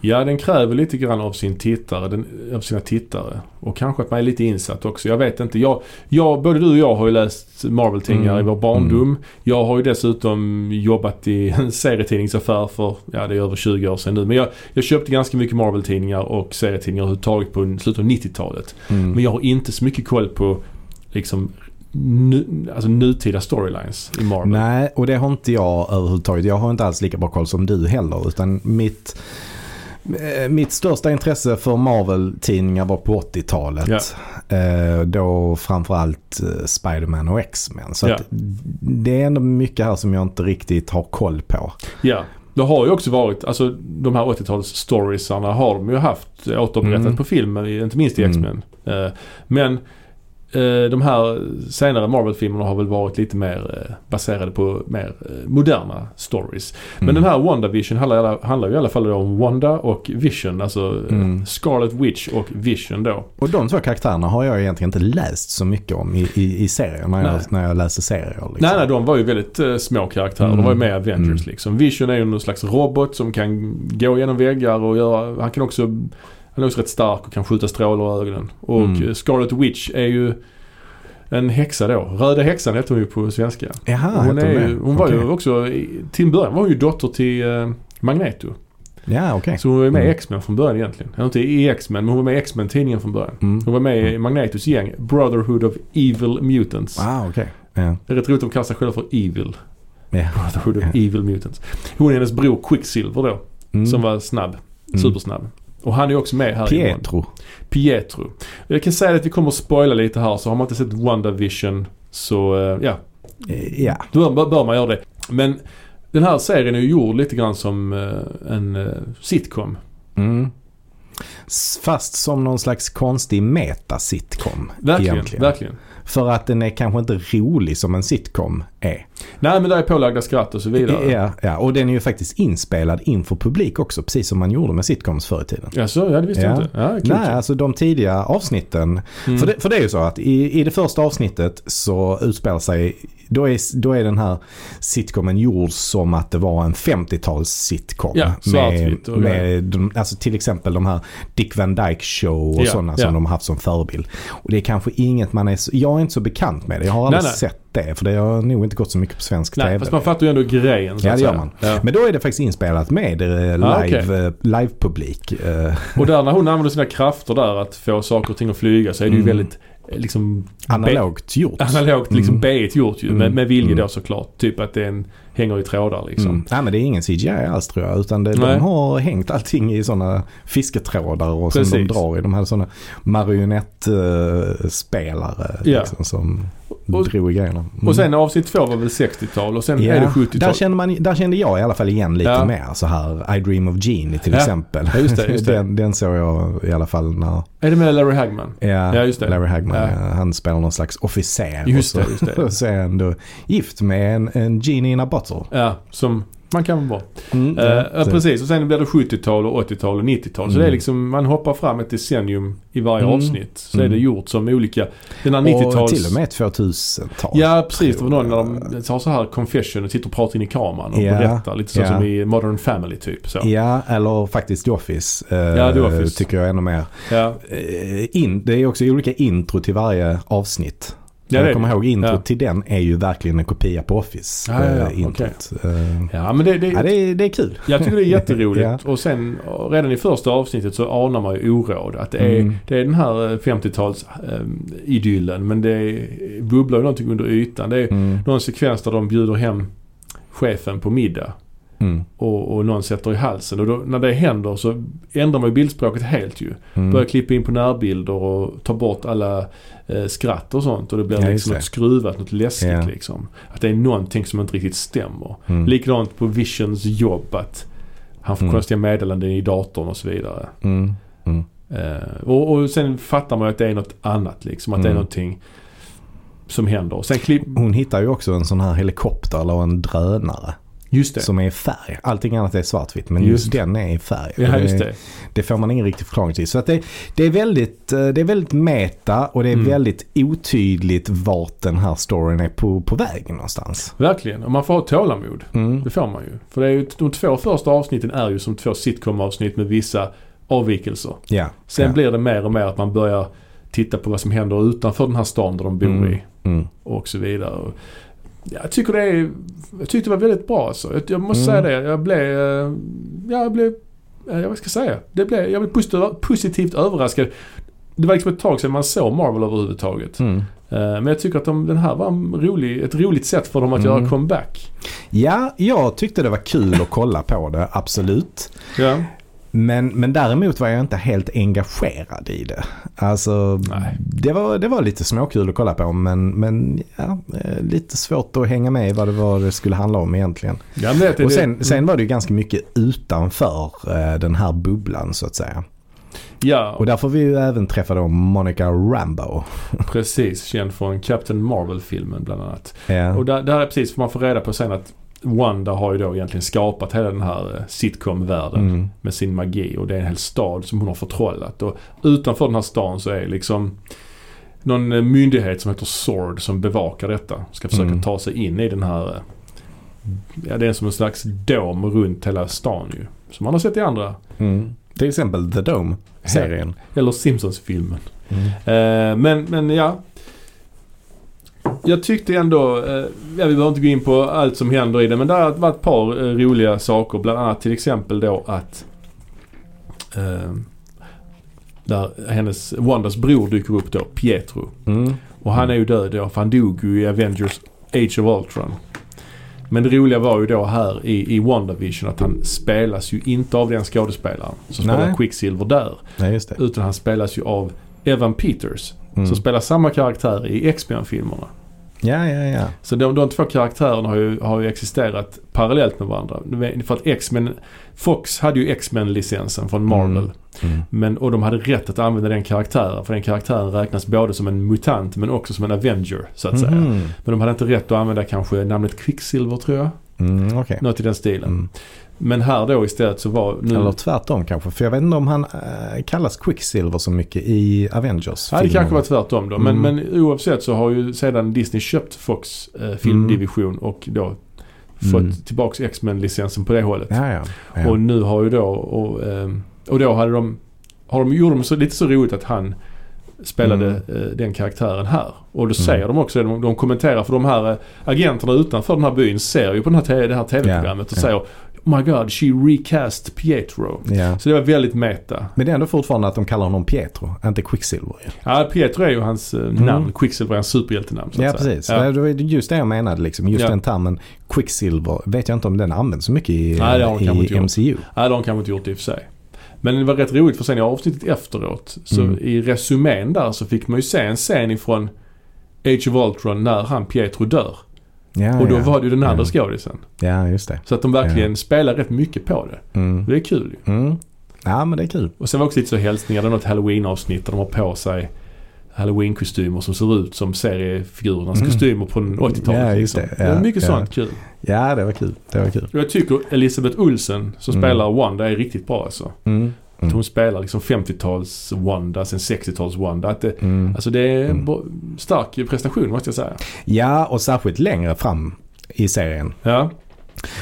Ja, den kräver lite grann av sin tittare, den, av sina tittare. Och kanske att man är lite insatt också. Jag vet inte. Jag, jag, både du och jag har ju läst Marvel-tidningar Mm, i vår barndom. Jag har ju dessutom jobbat i [LAUGHS] en serietidningsaffär för, ja det är över 20 år sedan nu. Men jag, jag köpte ganska mycket Marvel-tidningar och serietidningar överhuvudtaget på slutet av 90-talet. Mm. Men jag har inte så mycket koll på liksom nu, alltså nutida storylines i Marvel. Nej, och det har inte jag överhuvudtaget. Jag har inte alls lika bra koll som du heller. Utan mitt, mitt största intresse för Marvel-tidningar var på 80-talet. Eh, då framförallt eh, Spider-Man och X-Men. Så att det är ändå mycket här som jag inte riktigt har koll på. Ja. Det har ju också varit, alltså de här 80-tals storiesarna har de ju haft återberättat Mm. på film, inte minst i Mm. X-Men. Eh, men eh, de här senare Marvel-filmerna har väl varit lite mer eh, baserade på mer eh, moderna stories. Men Mm. den här WandaVision handlar, handlar ju i alla fall om Wanda och Vision. Alltså eh, Mm. Scarlet Witch och Vision då. Och de två karaktärerna har jag egentligen inte läst så mycket om i, i, i serier. När Nej. jag, när jag läser serier. Liksom. Nej, nej, de var ju väldigt eh, små karaktärer. Mm. De var ju med i Avengers Mm. liksom. Vision är ju någon slags robot som kan gå genom väggar och göra, han kan också, han är också rätt stark och kan skjuta strålar i ögonen. Och Mm. eh, Scarlet Witch är ju en häxa då. Röda häxan heter hon ju på svenska. Jaha, hon, är det? hon var ju också, till en början var hon ju dotter till eh, Magneto. Ja, okej. Så hon var med i Mm. X-Men från början egentligen. Eller inte i X-Men, men hon var med i X-Men-tidningen från början. Mm. Hon var med i Magnetos gäng, Brotherhood of Evil Mutants. Ah, okej. Ja. Det är rätt roligt att de kallar sig själva för Evil. Ja. Brotherhood of Ja. Evil Mutants. Hon är hennes bror Quicksilver då. Mm. Som var snabb. Mm. Supersnabb. Och han är också med här i Wanda. Pietro. Pietro. Jag kan säga att vi kommer att spoila lite här så har man inte sett WandaVision så eh, ja, Eh, Ja. då bör, bör man göra det. Men Den här serien är ju gjord lite grann som eh, en sitcom. Mm. Fast som någon slags konstig meta-sitcom. Verkligen, egentligen. verkligen. För att den är kanske inte rolig som en sitcom är. Nej men där är pålagda skratt och så vidare. Ja, ja, och den är ju faktiskt inspelad inför publik också. Precis som man gjorde med sitcoms förr i tiden. Ja, så, ja det visste jag Ja. inte. Ja. Nej, alltså de tidiga avsnitten. Mm. För, det, för det är ju så att i, i det första avsnittet så utspelar sig då är, då är den här sitcomen gjord som att det var en 50-tals sitcom. Ja, med, med de, alltså till exempel de här Dick Van Dyke Show och Ja, sådana ja. som de har haft som förebild. Och det är kanske inget man är jag är inte så bekant med det. Jag har aldrig Nej, nej. sett det för det har nog inte gått så mycket på svensk Nej, TV. fast man fattar ju ändå grejen så Ja, det gör man. Ja. Men då är det faktiskt inspelat med eh, Ah, live, eh, livepublik. eh, Och där när hon använder sina krafter där att få saker och ting att flyga så är det ju Mm. väldigt eh, liksom Analogt gjort. analogt liksom Mm. Gjort ju. Med, Mm. med vilje Mm. då såklart. Typ att det är en, hänger i trådar liksom. Mm. Nej men det är ingen CGI alls tror jag. Utan det, de har hängt allting i sådana fisketrådar och som de Precis. drar i. De hade sådana marionettspelare Ja. liksom, som Och- drog i grejerna. Mm. Och sen avsnitt två var väl 60-tal och sen Ja, är det där, 70-tal. kände man, där kände jag i alla fall igen lite Ja. mer. Så här I Dream of Genie till Ja. exempel. Ja, just det, just det. [LAUGHS] den, den såg jag i alla fall när Är det med Larry Hagman? ja, Ja, just det. Larry Hagman, Ja. han spelar någon slags officer. Just och det, just det. så, [LAUGHS] så är han då gift med en, en genie in a bottle. Ja, som man kan vara. Mm, Eh, ja, så- precis, och sen blir det 70-tal och 80-tal och 90-tal. Så Mm. det är liksom, man hoppar fram ett decennium i varje Mm. avsnitt. Så Mm. är det gjort som olika, den här Och 90-tals... till och med 2000-tal. Ja precis, det var någon när de har så här confession och sitter och pratar in i kameran och Ja, berättar. Lite så ja. som i Modern Family typ. Så. Ja, eller faktiskt The Office. eh, Ja, The Office. Tycker jag ännu mer. Ja, Eh, In, det är också olika intro till varje avsnitt. Ja, jag kommer ihåg intro Ja. till den är ju verkligen en kopia på Office. Ja, ja, ja, eh, introt. Eh, Ja men det, det, ja, det, är, det är kul. jag tycker det är [LAUGHS] jätteroligt. Och sen redan i första avsnittet så anar man ju oråd. Att det är, Mm. det är den här eh, 50-tals eh, idyllen men det är, bubblar ju någonting under ytan. Det är Mm. någon sekvens där de bjuder hem chefen på middag. Mm. Och, och någon sätter i halsen. Och då, när det händer så ändrar man ju bildspråket helt ju. Mm. Börjar klippa in på närbilder och ta bort alla eh, skratt och sånt. Och det blir Ja, liksom något skruvat, något läskigt Ja. liksom. Att det är någonting som inte riktigt stämmer. Mm. Likadant på Visions jobb att han får Mm. konstiga meddelanden i datorn och så vidare. Mm. Mm. Eh, och, och sen fattar man ju att det är något annat liksom. Att det är Mm. någonting som händer. Sen klipp... Hon hittar ju också en sån här helikopter eller en drönare. Just det. Som är i färg. Allting annat är svartvitt men just, Just. den är i färg. Ja, Och just det, det. det får man ingen riktig förklaring till. Så att det, det, är väldigt, eh, det är väldigt meta och det är Mm. väldigt otydligt vart den här storyn är på, på väg någonstans. Verkligen. Och man får ha tålamod. Mm. Det får man ju. För det är ju, de två första avsnitten är ju som två sitcom-avsnitt med vissa avvikelser. Ja. Sen ja. blir det mer och mer att man börjar titta på vad som händer utanför den här stan där de bor Mm. i. Mm. Och så vidare. Jag tycker det är... Jag tyckte det var väldigt bra alltså. Jag, jag måste Mm. säga det. Jag blev... eh, Ja, jag blev... eh, Vad ska jag säga? Det blev, jag blev positivt, positivt överraskad. Det var liksom ett tag sedan man såg Marvel överhuvudtaget. Mm. Eh, Men jag tycker att de, den här var rolig, ett roligt sätt för dem att Mm. göra comeback. Ja, jag tyckte det var kul att kolla på det, absolut. Ja. Men, men däremot var jag inte helt engagerad i det. Alltså, Nej. det var, det var lite småkul att kolla på men, men ja, eh, lite svårt att hänga med i vad det var det skulle handla om egentligen. Ja, det, Och sen, det- sen var det ju ganska mycket utanför eh, den här bubblan så att säga. Ja, Och där får vi ju även träffa då Monica Rambo. [LAUGHS] precis. Känd från Captain Marvel-filmen bland annat. Ja. Och där, där är precis, man får reda på sen att Wanda har ju då egentligen skapat hela den här eh, sitcom-världen Mm. med sin magi och det är en hel stad som hon har förtrollat. Och utanför den här stan så är liksom någon eh, myndighet som heter SWORD som bevakar detta. Ska försöka Mm. ta sig in i den här, eh, ja det är som en slags dom runt hela stan ju. Som man har sett i andra, Mm. Till exempel The Dome-serien. eller Simpsons-filmen. Mm. Eh, men, men ja. Jag tyckte ändå, eh, vi behöver inte gå in på allt som händer i det, men det har varit ett par eh, roliga saker. Bland annat till exempel då att eh, där hennes, Wandas bror dyker upp då, Pietro. Mm. Och han är ju död då, för han dog ju i Avengers Age of Ultron. Men det roliga var ju då här i, i WandaVision att han spelas ju inte av den skådespelaren som spelar Nej. Quicksilver där. Det. Utan han spelas ju av Evan Peters. Mm. Som spelar samma karaktär i X-Men-filmerna. Ja, ja, ja. Så de, de två karaktärerna har ju, har ju existerat parallellt med varandra. För att X-Men, Fox hade ju X-Men-licensen från Marvel. Mm. Mm. Men, och de hade rätt att använda den karaktären. För den karaktären räknas både som en mutant men också som en Avenger så att säga. Mhm. Men de hade inte rätt att använda kanske namnet Quicksilver tror jag. Mm, okej. Något i den stilen. Mm. Men här då istället så var nu... Eller tvärtom kanske. För jag vet inte om han äh, kallas Quicksilver så mycket i Avengers. Ja, det kanske var tvärtom då. Men, Mm. men oavsett så har ju sedan Disney köpt Fox eh, filmdivision och då fått Mm. tillbaks X-Men-licensen på det hållet. Ja, ja. ja. Och nu har ju då, och, ehm, och då hade de, har de, gjorde de så, lite så roligt att han spelade Mm. eh, den karaktären här. Och då Mm. säger de också, de, de kommenterar för de här agenterna utanför den här byn ser ju på den här, det här tv-programmet och Ja, säger my god, she recast Pietro. ja. Så det var väldigt meta. Men det är ändå fortfarande att de kallar honom Pietro, inte Quicksilver. Ja, Pietro är ju hans eh, namn. Quicksilver är hans superhjältenamn så Mm. Ja, säga. precis. Ja. Det var just det jag menade. Liksom. Just Ja. den termen Quicksilver vet jag inte om den används så mycket i, Nej, det har de i gjort. MCU. Nej, det har de kanske inte gjort i och för sig. Men det var rätt roligt för sen i avsnittet efteråt så Mm. i resumén där så fick man ju se en scen ifrån Age of Ultron när han Pietro dör. Ja, och då ja. var det ju den andra Ja. skådisen. Ja, just det. Så att de verkligen spelar rätt mycket på det. Mm. Det är kul ju. Mm. Ja, men det är kul. Och sen var också lite så hälsningar. Det är något halloween-avsnitt där de har på sig halloween-kostymer som ser ut som seriefigurernas Mm. kostymer från 80-talet. Ja, liksom. det. det är Ja, mycket ja. sånt kul. Ja, det var kul. Det var kul. Och jag tycker Elisabeth Olsen som Mm. spelar Wanda är riktigt bra alltså. Mm. Mm. hon spelar liksom 50-tals Wanda, sen 60-tals Wanda. Att det, Mm. Alltså det är en Mm. stark prestation måste jag säga. Ja, och särskilt längre fram i serien. Ja,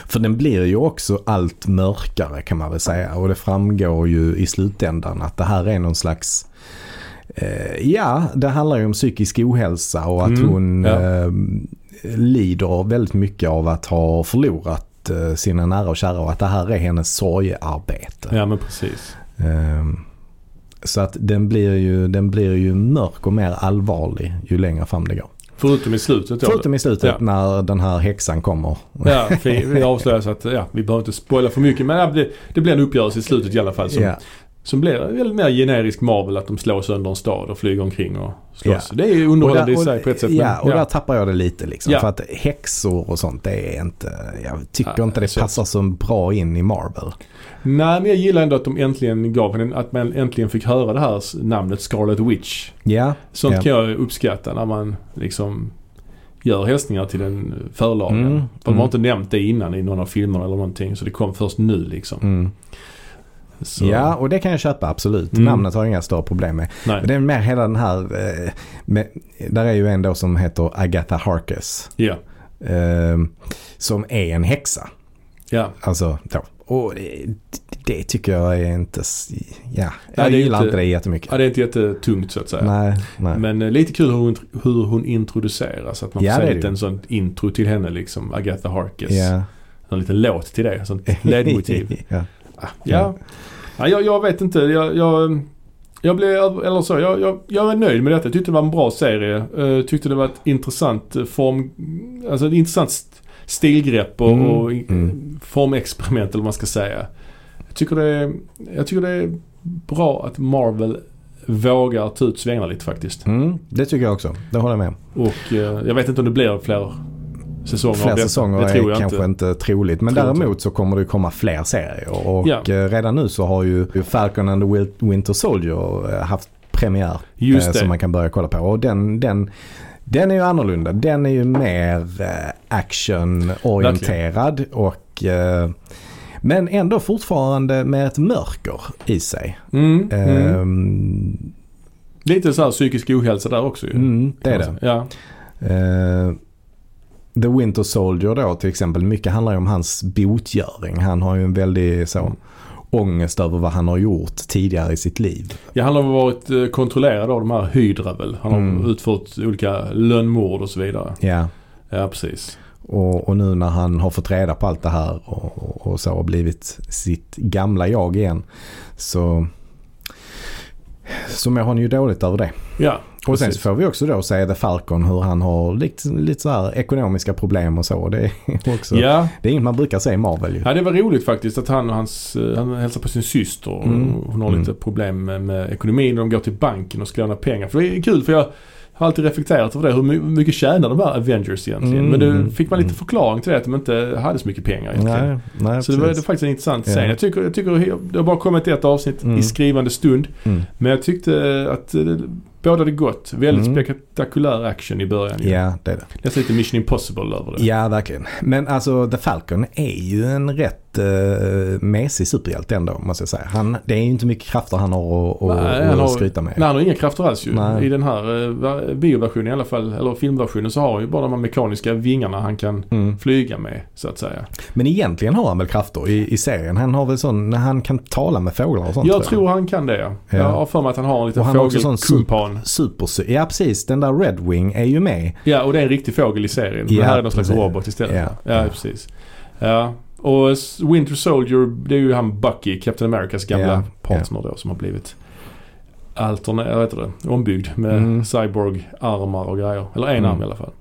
För den blir ju också allt mörkare kan man väl säga. Och det framgår ju i slutändan att det här är någon slags eh, Ja, det handlar ju om psykisk ohälsa och att Mm, hon ja. eh, lider väldigt mycket av att ha förlorat eh, sina nära och kära och att det här är hennes sorgearbete. ja men precis. Ehm, Så att den blir, ju, den blir ju mörk och mer allvarlig ju längre fram det går. Förutom i slutet då. Förutom i slutet Ja. när den här häxan kommer. Ja, vi, vi avslöjar så att ja, vi behöver inte spoila för mycket. Men det, det blir en uppgörelse i slutet i alla fall. Som, Ja. Som blir väldigt mer generisk Marvel. Att de slår sönder en stad och flyger omkring och slåss. Ja. Det är ju Och underhållande i sig på ett sätt. Ja, men, och där tappar jag det lite liksom. Ja. För att häxor och sånt, det är inte, jag tycker Ja, inte det så- passar så bra in i Marvel. Nej, men jag gillar ändå att de äntligen gav henne, att man äntligen fick höra det här namnet Scarlet Witch. Ja, Sånt Ja. kan jag uppskatta när man liksom gör hälsningar till den förlagen. Mm, För de mm. har inte nämnt det innan i någon av filmerna eller någonting. Så det kom först nu liksom. mm. Så, ja, och det kan jag köpa absolut. Mm. Namnet har jag inga större problem med. Nej. Men det är mer hela den här, eh, med, där är ju en då som heter Agatha Harkness. Ja. Eh, som är en häxa. Ja. Alltså, då. Och det, det tycker jag är inte, ja, Ja, jag är gillar inte- inte det jättemycket. ja, det är inte jättetungt så att säga. Nej, nej. Men eh, lite kul hur hon, hur hon introduceras. Att man Ja, får det se lite en sån intro till henne liksom. Agatha Harkness. Ja. En liten låt till det. Sånt ledmotiv. [LAUGHS] ja. Ah, ja. ja jag, jag vet inte. Jag, jag, jag blev, eller så, jag, jag, jag är nöjd med detta. Jag tyckte det var en bra serie. Uh, tyckte det var ett intressant eh, form, alltså ett intressant st- stilgrepp och, Mm, och mm. formexperiment eller vad man ska säga. Jag tycker det är, jag tycker det är bra att Marvel vågar ta ut svängarna lite faktiskt. Mm, det tycker jag också. Det håller jag med. Och eh, jag vet inte om det blir fler säsonger Fler säsonger det tror är jag kanske inte. inte, troligt. Men Tror inte. däremot så kommer det komma fler serier. Och Ja. eh, redan nu så har ju Falcon and the Winter Soldier eh, haft premiär. Just eh, det. Som man kan börja kolla på. Och den, den, den är ju annorlunda. Den är ju mer actionorienterad. Och, men ändå fortfarande med ett mörker i sig. Mm, mm. Ehm, Lite så här psykisk ohälsa där också ju. mm, det är det. Ja. The Winter Soldier då till exempel, mycket handlar ju om hans botgöring. Han har ju en väldig så, ångest över vad han har gjort tidigare i sitt liv. Ja, han har varit eh, kontrollerad av de här Hydra väl. Han har Mm. utfört olika lönnmord och så vidare. Ja. Ja, precis. Och, och nu när han har fått reda på allt det här och, och, och så har blivit sitt gamla jag igen så, så mår han ju dåligt över det. Ja, Och sen så får vi också då se The Falcon hur han har lite, lite så här ekonomiska problem och så. Det är också, Ja. det är inget man brukar se i Marvel ju. ja, det var roligt faktiskt att han och hans, eh, han hälsar på sin syster. och Mm. Hon har Mm. lite problem med, ekonomin och de går till banken och ska låna pengar. För det är kul för jag har alltid reflekterat över det. Hur my- mycket tjänar de här Avengers egentligen? Mm, Men mm, då fick man lite mm. förklaring till det att de inte hade så mycket pengar egentligen. Nej, nej, Så det var, det var faktiskt en intressant Ja. scen. Jag tycker, jag tycker det har bara kommit ett avsnitt Mm. i skrivande stund. Mm. Men jag tyckte att båda det gott. Väldigt Mm. spektakulär action i början. Ja, det är det. Nästan lite Mission Impossible över det. Ja, verkligen. Men alltså The Falcon är ju en rätt uh, mesig superhjälte ändå, måste jag säga. Han, det är ju inte mycket krafter han har att, att, Nej, han har- skryta med. Nej, han har inga krafter alls ju. Nej. I den här va- bioversionen i alla fall, eller filmversionen, så har han ju bara de här mekaniska vingarna han kan Mm. flyga med, så att säga. Men egentligen har han väl krafter i, i serien. Han har väl sån, när han kan tala med fåglar och sånt. Jag tror han kan det, ja. Ja. Jag har för mig att han har en liten Och han har också sån fågelkumpan. Super, ja precis, den där Red Wing är ju med. Ja, och det är en riktig fågel i serien. Men Ja, här är någon slags precis. robot istället. Ja. Ja, ja precis. Ja. Och Winter Soldier, det är ju han Bucky, Captain Americas gamla Ja, partner då, som har blivit alterna- vad heter det, ombyggd med Mm. cyborg-armar och grejer. Eller en Mm. arm i alla fall.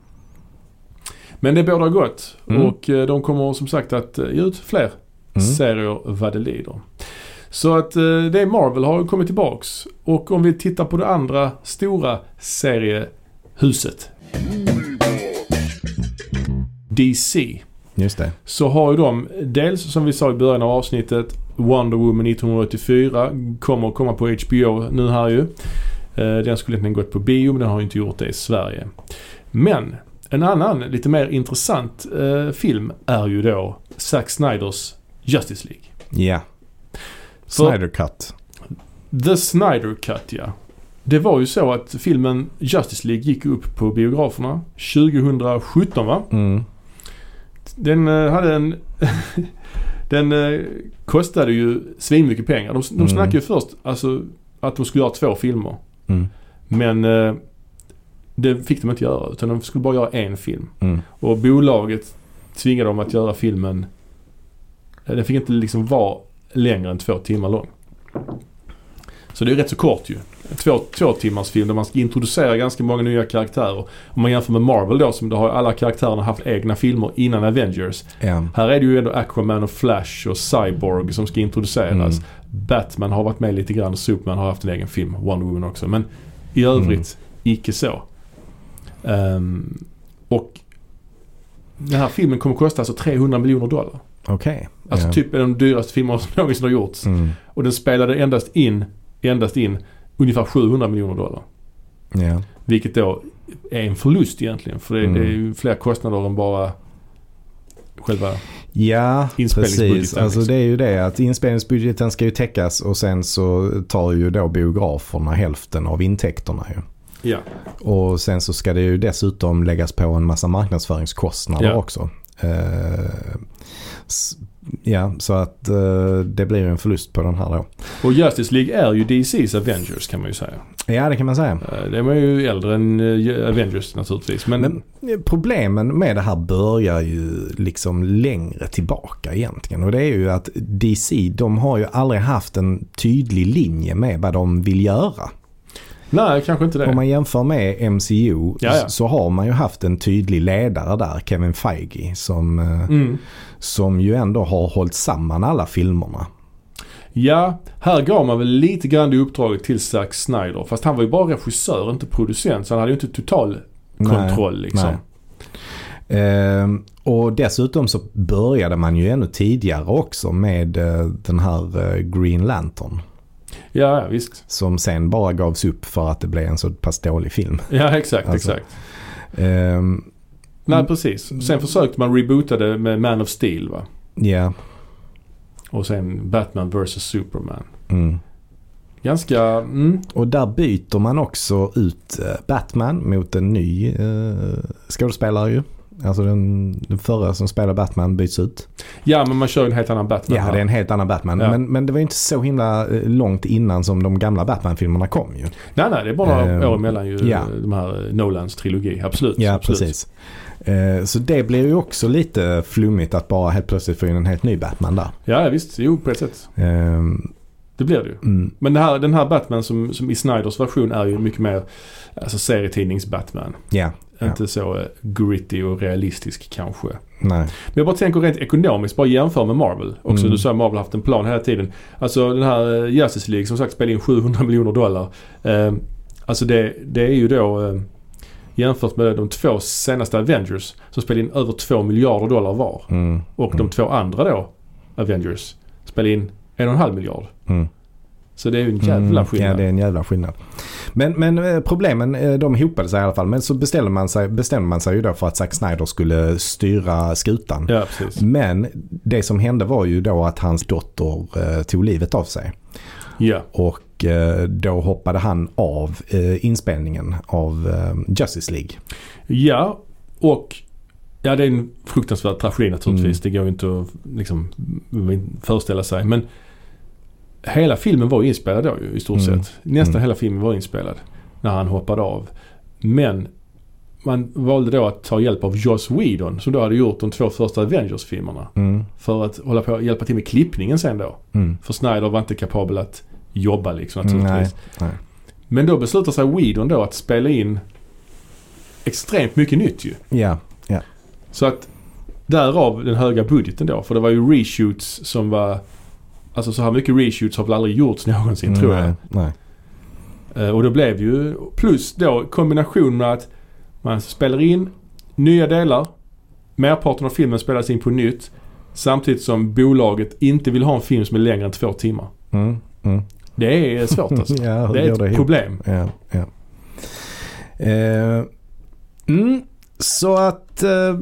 Men det bådar gott Mm. och eh, de kommer som sagt att eh, ge ut fler Mm. serier vad det lider. Så att eh, det Marvel har kommit tillbaks. Och om vi tittar på det andra stora seriehuset. DC. Just det. Så har ju de dels som vi sa i början av avsnittet Wonder Woman 1984 kommer komma på HBO nu här ju. Eh, Den skulle egentligen gått på bio men den har ju inte gjort det i Sverige. Men en annan lite mer intressant eh, film är ju då Zack Snyders Justice League. Ja. Snyder Cut. The Snyder Cut ja. Det var ju så att filmen Justice League gick upp på biograferna 2017 va? Mm. Den eh, hade en... [LAUGHS] den eh, kostade ju svinmycket pengar. De, de Mm. snackade ju först alltså att de skulle göra två filmer. Mm. Men eh, det fick de inte göra utan de skulle bara göra en film. Mm. Och bolaget tvingade dem att göra filmen. Den fick inte liksom vara längre än två timmar lång. Så det är rätt så kort ju. Två, två timmars film där man ska introducera ganska många nya karaktärer. Om man jämför med Marvel då som då har alla karaktärerna haft egna filmer innan Avengers. Ja. Här är det ju ändå Aquaman och Flash och Cyborg som ska introduceras. Mm. Batman har varit med lite grann och Superman har haft en egen film. Wonder Woman också. Men i övrigt icke så. Ehm, och den här filmen kommer kosta alltså 300 miljoner dollar. Okej. Alltså ja. typ är de dyraste filmer som [LAUGHS] någonsin har gjorts. Mm. Och den spelade endast in, endast in ungefär 700 miljoner dollar. Ja. Vilket då är en förlust egentligen. För det, Mm. det är ju fler kostnader än bara själva... Ja, precis. Alltså liksom. det är ju det att inspelningsbudgeten ska ju täckas och sen så tar ju då biograferna hälften av intäkterna ju. Ja. Och sen så ska det ju dessutom läggas på en massa marknadsföringskostnader Ja. också. Eh, ja, så att eh, det blir en förlust på den här då. Och Justice League är ju DC's Avengers kan man ju säga. Ja, det kan man säga. Eh, De är ju äldre än eh, Avengers naturligtvis. Men, Men eh, problemen med det här börjar ju liksom längre tillbaka egentligen. Och det är ju att DC, de har ju aldrig haft en tydlig linje med vad de vill göra. nej, kanske inte det. Om man jämför med MCU Ja, ja. så har man ju haft en tydlig ledare där, Kevin Feige, som, Mm. Som ju ändå har hållit samman alla filmerna. Ja, här gav man väl lite grann det uppdraget till Zack Snyder. Fast han var ju bara regissör, inte producent. Så han hade ju inte total kontroll liksom. nej. Ehm, och dessutom så började man ju ännu tidigare också med eh, den här eh, Green Lantern. Ja, ja, visst. Som sen bara gavs upp för att det blev en så pass dålig film. Ja, exakt, Alltså. exakt. Nej, precis. Sen försökte man reboota det med Man of Steel va. Ja. Och sen Batman vs Superman. Mm. Ganska, mm, Och där byter man också ut eh, Batman mot en ny eh, skådespelare ju. Alltså den, den förra som spelar Batman byts ut. Ja, men man kör en helt annan Batman Ja, här. det är en helt annan Batman. Ja. Men, men det var ju inte så himla eh, långt innan som de gamla Batman-filmerna kom ju. Nej, nej, det är bara några Ehm, år emellan ju ja. de här Nolans trilogi. Absolut. Ja, absolut. precis. Eh, så det blir ju också lite flummigt att bara helt plötsligt få in en helt ny Batman där. Ja, visst. Jo, på ett sätt. Ehm, Det blir det ju. mm, Men här, den här Batman som, som i Snyders version är ju mycket mer alltså serietidnings-Batman. Ja. Inte så eh, gritty och realistisk kanske. nej. Men jag bara tänker rent ekonomiskt, bara jämför med Marvel. Också Mm. du sa att Marvel har haft en plan hela tiden. Alltså den här eh, Justice League som sagt spelar in 700 miljoner dollar. Eh, alltså det, det är ju då eh, Jämfört med de två senaste Avengers som spelade in över 2 miljarder dollar var. Mm. Och de Mm. två andra då, Avengers, spelade in en och en halv miljard. Mm. Så det är ju en jävla Mm, skillnad. Ja, det är en jävla skillnad. Men, men eh, problemen eh, de hopade sig i alla fall. Men så bestämde man sig, bestämde man sig ju då för att Zack Snyder skulle styra skutan. Ja. Men det som hände var ju då att hans dotter eh, tog livet av sig. Ja, Och eh, då hoppade han av eh, inspelningen av eh, Justice League. ja och ja, det är en fruktansvärd tragedi naturligtvis. Mm. Det går ju inte att liksom, föreställa sig. Men hela filmen var inspelad då i stort Mm. sett. Nästan Mm. hela filmen var inspelad när han hoppade av. Men man valde då att ta hjälp av Joss Whedon som då hade gjort de två första Avengers-filmerna. Mm. För att hålla på hjälpa till med klippningen sen då. Mm. För Snyder var inte kapabel att jobba liksom naturligtvis. Nej, nej. Men då beslutar sig Whedon då att spela in extremt mycket nytt ju. Ja, Så att därav den höga budgeten då. För det var ju reshoots som var... Alltså så här mycket reshoots har väl aldrig gjorts någonsin tror jag. nej. Eh, Och det blev ju plus då kombination med att man spelar in nya delar. Merparten av filmen spelas in på nytt. Samtidigt som bolaget inte vill ha en film som är längre än två timmar. Mm. Mm. Det är svårt [LAUGHS] alltså. ja, Det är ett det problem. Ja, ja. Eh, mm, så att eh,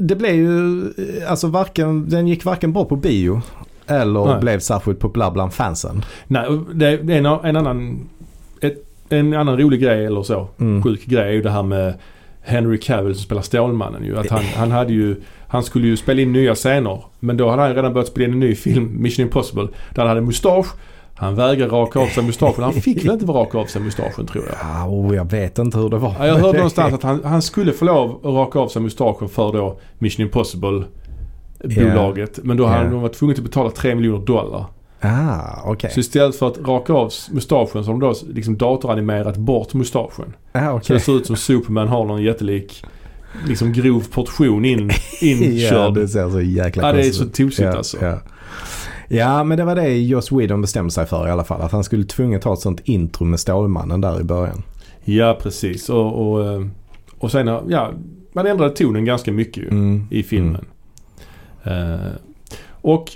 det blev ju, eh, alltså varken, den gick varken bra på bio eller Nej. blev särskilt populär bland fansen. Nej, det är en, en annan... Ett, en annan rolig grej eller så. Mm. Sjuk grej är ju det här med Henry Cavill som spelar Stålmannen ju. Att han, [LAUGHS] han hade ju... Han skulle ju spela in nya scener. Men då hade han redan börjat spela in en ny film, Mission Impossible. Där han hade mustasch. Han vägrade raka av sig mustaschen. Han fick väl inte raka av sig mustaschen tror jag. Ja, oh, jag vet inte hur det var. Ja, jag hörde [LAUGHS] någonstans att han, han skulle få lov att raka av sig mustaschen för då Mission Impossible bolaget. Men då hade Ja. de varit tvungna att betala 3 miljoner dollar. Ah, okej. Så istället för att raka av mustaschen så har de då liksom datoranimerat bort mustaschen. Ah, Så okej. det ser ut som Superman har någon jättelik liksom grov portion in, [LAUGHS] Ja, inkörd. det ser så jäkla ja, det är så tosigt ja, alltså. Ja. ja, men det var det Joss Whedon bestämde sig för i alla fall. Att han skulle tvunget ha ett sånt intro med Stålmannen där i början. Ja, precis. Och, och, eh, och sen, ja, man ändrade tonen ganska mycket ju Mm. i filmen. Eh, och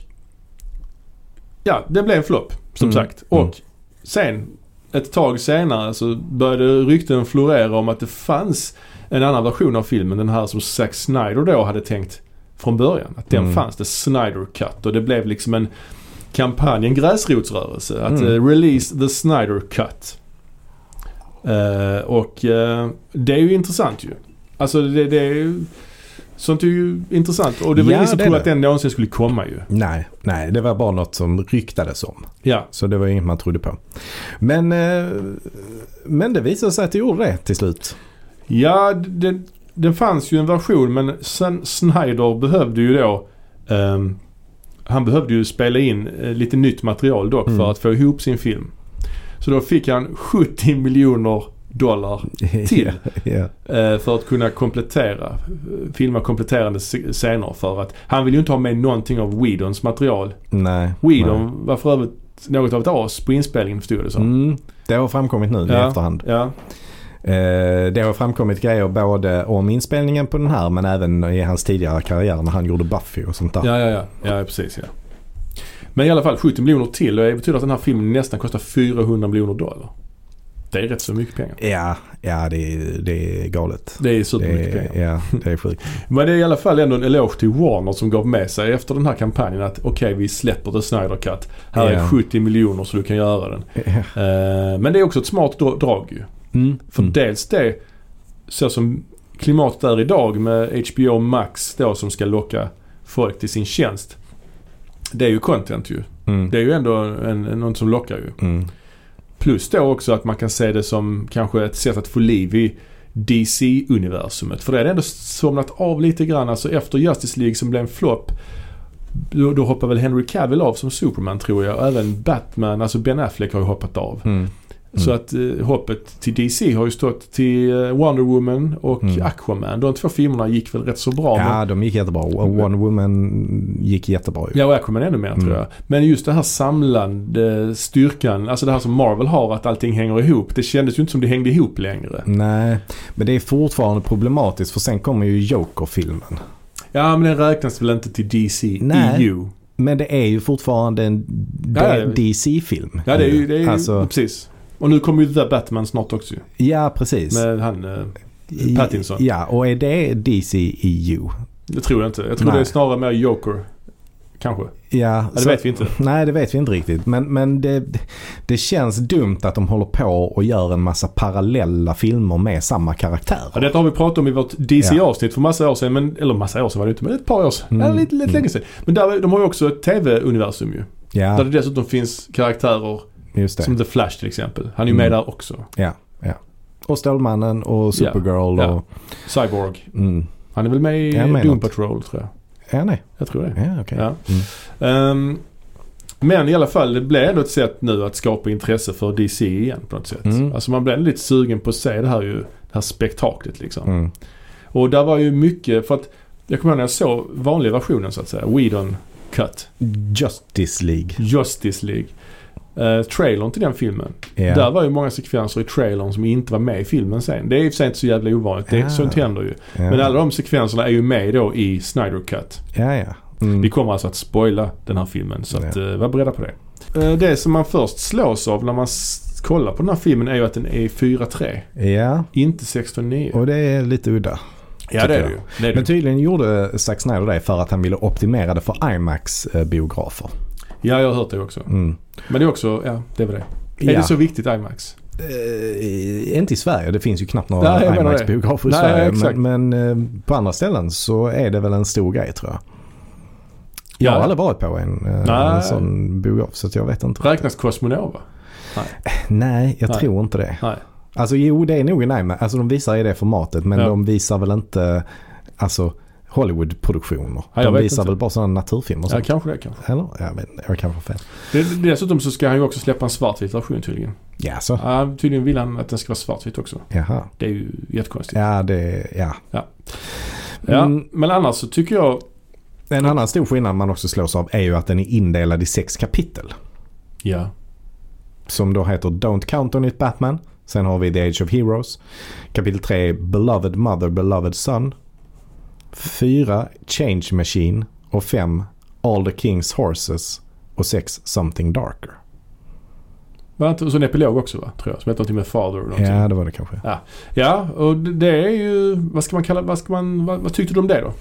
ja, det blev en flopp som Mm. sagt. Och Mm. sen ett tag senare så började rykten florera om att det fanns en annan version av filmen. Den här som Zack Snyder då hade tänkt från början. Att den Mm. fanns, det Snyder Cut. Och det blev liksom en kampanj, en gräsrotsrörelse. Att eh, release the Snyder Cut. Eh, och eh, det är ju intressant ju. Alltså det, det är ju... Sånt är ju intressant. Och det var Ja, ingen som trodde att den någonsin skulle komma ju. Nej, nej, det var bara något som ryktades om. Ja. Så det var inget man trodde på. Men, eh, men det visade sig att det gjorde det till slut. Ja, det, det fanns ju en version men sen Snyder behövde ju då ehm, Han behövde ju spela in eh, lite nytt material dock Mm. för att få ihop sin film. Så då fick han 70 miljoner dollar [LAUGHS] Till. eh, för att kunna komplettera, filma kompletterande sc- scener för att han vill ju inte ha med någonting av Whedons material. Nej. Whedon nej. var för övrigt något av ett as på inspelningen förstod det som. Mm, det har framkommit nu i Ja. efterhand. Ja, Eh, det har framkommit grejer både om inspelningen på den här men även i hans tidigare karriär när han gjorde Buffy och sånt där. Ja, ja, ja. Ja, precis ja. Men i alla fall 70 miljoner till och det betyder att den här filmen nästan kostar 400 miljoner dollar. Det är rätt så mycket pengar. Ja, ja det, är, det är galet. Det är Det supermycket pengar. ja, det är sjukt. Men det är i alla fall ändå en eloge till Warner som gav med sig efter den här kampanjen att okej vi släpper The Snyder Cut. Här Ja. är 70 miljoner så du kan göra den. Eh, men det är också ett smart dra- drag ju. Mm. För mm. dels det, så som klimatet är idag med HBO Max då som ska locka folk till sin tjänst. Det är ju content ju. Mm. Det är ju ändå en, en, något som lockar ju. Plus då också att man kan se det som kanske ett sätt att få liv i DC-universumet. För det har ändå somnat av lite grann. Alltså efter Justice League som blev en flopp. Då, då hoppar väl Henry Cavill av som Superman tror jag. Och även Batman, alltså Ben Affleck har ju hoppat av. Mm. Så att eh, hoppet till DC har ju stått till eh, Wonder Woman och Mm. Aquaman. De två filmerna gick väl rätt så bra. men- Ja, de gick jättebra. Wonder Woman gick jättebra ju. Ja, och Aquaman ännu mer Mm. tror jag. Men just den här samlande styrkan, alltså det här som Marvel har att allting hänger ihop. Det kändes ju inte som det hängde ihop längre. Nej, men det är fortfarande problematiskt för sen kommer ju Joker-filmen. Ja, men den räknas väl inte till DC Nej. EU? Men det är ju fortfarande en ja. DC-film. Ja, det är ju, det är ju Alltså, precis. Och nu kommer ju The Batman snart också ju. ja, precis. Med han, eh, Pattinson. Ja, och är det DC EU? det tror jag inte. Jag tror Nej. det är snarare mer Joker. Kanske. Ja, Ja, det så- vet vi inte. Nej, det vet vi inte riktigt. Men, men det, det känns dumt att de håller på och gör en massa parallella filmer med samma karaktärer. Ja, detta har vi pratat om i vårt DC-avsnitt för massa år sedan. Men, eller massa år sedan var det inte, men ett par år sedan. Mm. Ja, lite, lite Mm. länge sedan. Men där, de har ju också ett TV-universum ju. Ja, Där det dessutom finns karaktärer just det. som The Flash till exempel. Han är ju med Mm. där också. Ja, ja. Och Stålmannen och Supergirl Ja. och... Cyborg. Mm. Han är väl med i menar Doom inte. Patrol tror jag. Ja, nej. Jag tror det. Ja, okej. Ja. Mm. Ehm, men i alla fall, det blev ändå ett sätt nu att skapa intresse för DC igen på något sätt. Mm. Alltså man blev lite sugen på att se det här, ju, det här spektaklet liksom. Mm. Och där var ju mycket, för att jag kommer ihåg när jag såg vanliga versionen så att säga, Whedon Cut, Justice League. Justice League. Uh, trailern till den filmen. Ja. Där var ju många sekvenser i trailern som inte var med i filmen sen. Det är i och för sig inte så jävla ovanligt. Det, Ja. Sånt händer ju. ja. Men alla de sekvenserna är ju med då i Snyder Cut. Ja, ja. Mm. Vi kommer alltså att spoila den här filmen så att, eh, var beredda på det. Eh, det som man först slås av när man kollar på den här filmen är ju att den är 4.3. Ja, Inte 16.9. och det är lite udda. Ja det är det ju. Det är det. Men tydligen gjorde Zack Snyder det för att han ville optimera det för IMAX-biografer. Ja, jag har hört det också. Mm. Men det är också, ja det var det. Är Ja. det så viktigt IMAX? Eh, inte i Sverige. Det finns ju knappt Nej, några. IMAX-biografer i Nej, Sverige. exakt. Men, men eh, på andra ställen så är det väl en stor grej tror jag. Jag Ja. har aldrig varit på en, eh, Nej. en sån biograf så jag vet inte. Räknas Cosmonova? [LAUGHS] Nej, jag Nej. tror inte det. Nej. Alltså jo, det är nog en IMAX. Alltså de visar i det formatet men Ja. de visar väl inte alltså Hollywood-produktioner. Ja, de visar inte. väl bara sådana naturfilmer Ja, kanske det kanske. Eller? Jag vet. Jag kanske har fel. Det, dessutom så ska han ju också släppa en svartvit version tydligen. Ja, så. Ja, tydligen vill han att den ska vara svartvit också. Jaha. Det är ju jättekonstigt. Ja, det... Ja. Ja, Mm. men annars så tycker jag... En annan stor skillnad man också slås av är ju att den är indelad i sex kapitel. Ja. Som då heter Don't Count On It Batman. Sen har vi The Age of Heroes. Kapitel 3 Beloved Mother, Beloved Son. 4 Change Machine. Och 5 All the King's Horses. Och 6 Something Darker. Var det inte så en epilog också va? Tror jag. Som heter någonting med Father och någonting. Ja, det var det kanske. Ja, och det- det är ju... Vad ska man kalla... Vad ska man... Vad, vad tyckte du om det då?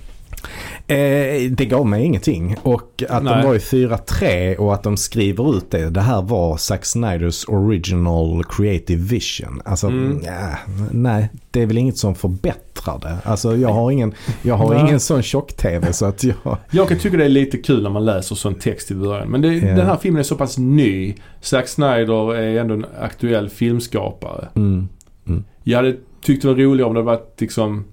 Eh, det gav mig ingenting. Och att Nej. de var i 4-3 och att de skriver ut det. Det här var Zack Snyders original creative vision. Alltså, Mm. ja, nej. Det är väl inget som förbättrar det. Alltså jag har ingen, jag har Nej. ingen sån tjock-tv så att jag... Jag kan tycka det är lite kul när man läser sån text i början. Men det, Ja. den här filmen är så pass ny. Zack Snyder är ändå en aktuell filmskapare. Mm. Jag hade tyckt det var roligare om det varit liksom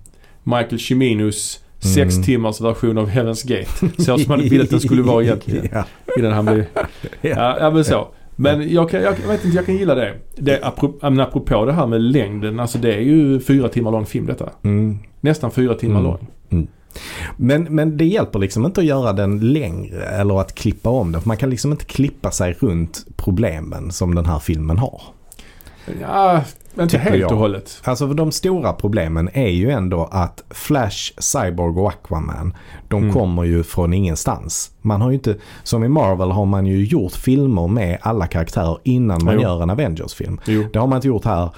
Michael Ciminus sex Mm. timmars version av Heaven's Gate. Så som man ville att den skulle vara egentligen. [LAUGHS] ja. Innan han blev... [LAUGHS] Ja, ja men så. Men jag, kan, jag, vet inte, jag kan gilla det. det apropå, men apropå det här med längden. Alltså det är ju fyra timmar lång film detta. Mm. Nästan fyra timmar Mm. lång. Men, men det hjälper liksom inte att göra den längre eller att klippa om den. För man kan liksom inte klippa sig runt problemen som den här filmen har. Ja, inte helt jag. och hållet. Alltså för de stora problemen är ju ändå att Flash, Cyborg och Aquaman, de Mm. kommer ju från ingenstans. Man har ju inte, som i Marvel har man ju gjort filmer med alla karaktärer innan man Jo. gör en Avengers-film. Jo. Det har man inte gjort här.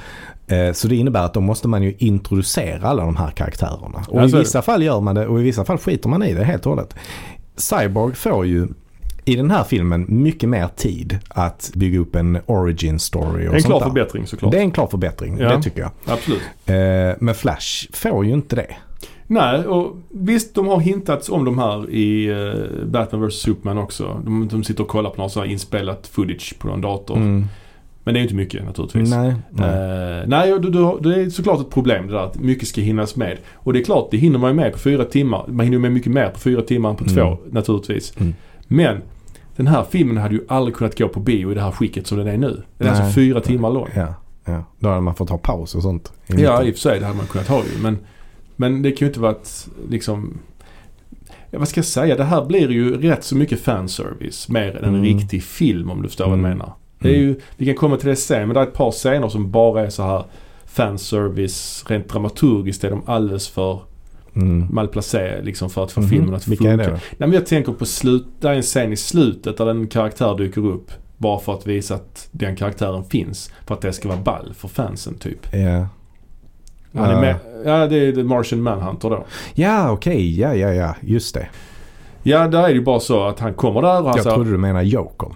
Eh, Så det innebär att då måste man ju introducera alla de här karaktärerna. Och Ja, i vissa fall gör man det och i vissa fall skiter man i det helt och hållet. Cyborg får ju i den här filmen mycket mer tid att bygga upp en origin story och En sånt klar där. förbättring såklart. Det är en klar förbättring, Ja. det tycker jag. Absolut. Eh, Men Flash får ju inte det. Nej, och visst de har hintats om de här i uh, Batman vs Superman också. De, de sitter och kollar på något så här inspelat footage på någon dator. Mm. Men det är inte mycket naturligtvis. Nej. nej. Eh, nej, du, du, det är såklart ett problem det där att mycket ska hinnas med. Och det är klart, det hinner man ju med på fyra timmar. Man hinner ju med mycket mer på fyra timmar än på Mm. två naturligtvis. Mm. Men Den här filmen hade ju aldrig kunnat gå på bio i det här skicket som den är nu. Den är Nej. alltså fyra timmar lång. Ja, ja. Då hade man fått ha paus och sånt. i Ja, mitten. i och för sig det hade man kunnat ha ju. Men, men det kan ju inte varit liksom... Ja, vad ska jag säga? Det här blir ju rätt så mycket fanservice. Mer än en Mm. riktig film om du förstår vad jag Mm. menar. Det är ju, vi kan komma till det sen men det är ett par scener som bara är så här fanservice. Rent dramaturgiskt är de alldeles för Mm. malplacerade liksom för att få Mhm. filmen att Vilka är funka. det då? Nej men jag tänker på slut, det är en scen i slutet där en karaktär dyker upp. Bara för att visa att den karaktären finns. För att det ska vara ball för fansen typ. Ja, Han är Ja. med, ja det är The Martian Manhunter då. ja okej. Ja, ja, ja. Just det. Ja där är det ju bara så att han kommer där och han Jag säger, trodde du menade Jokern.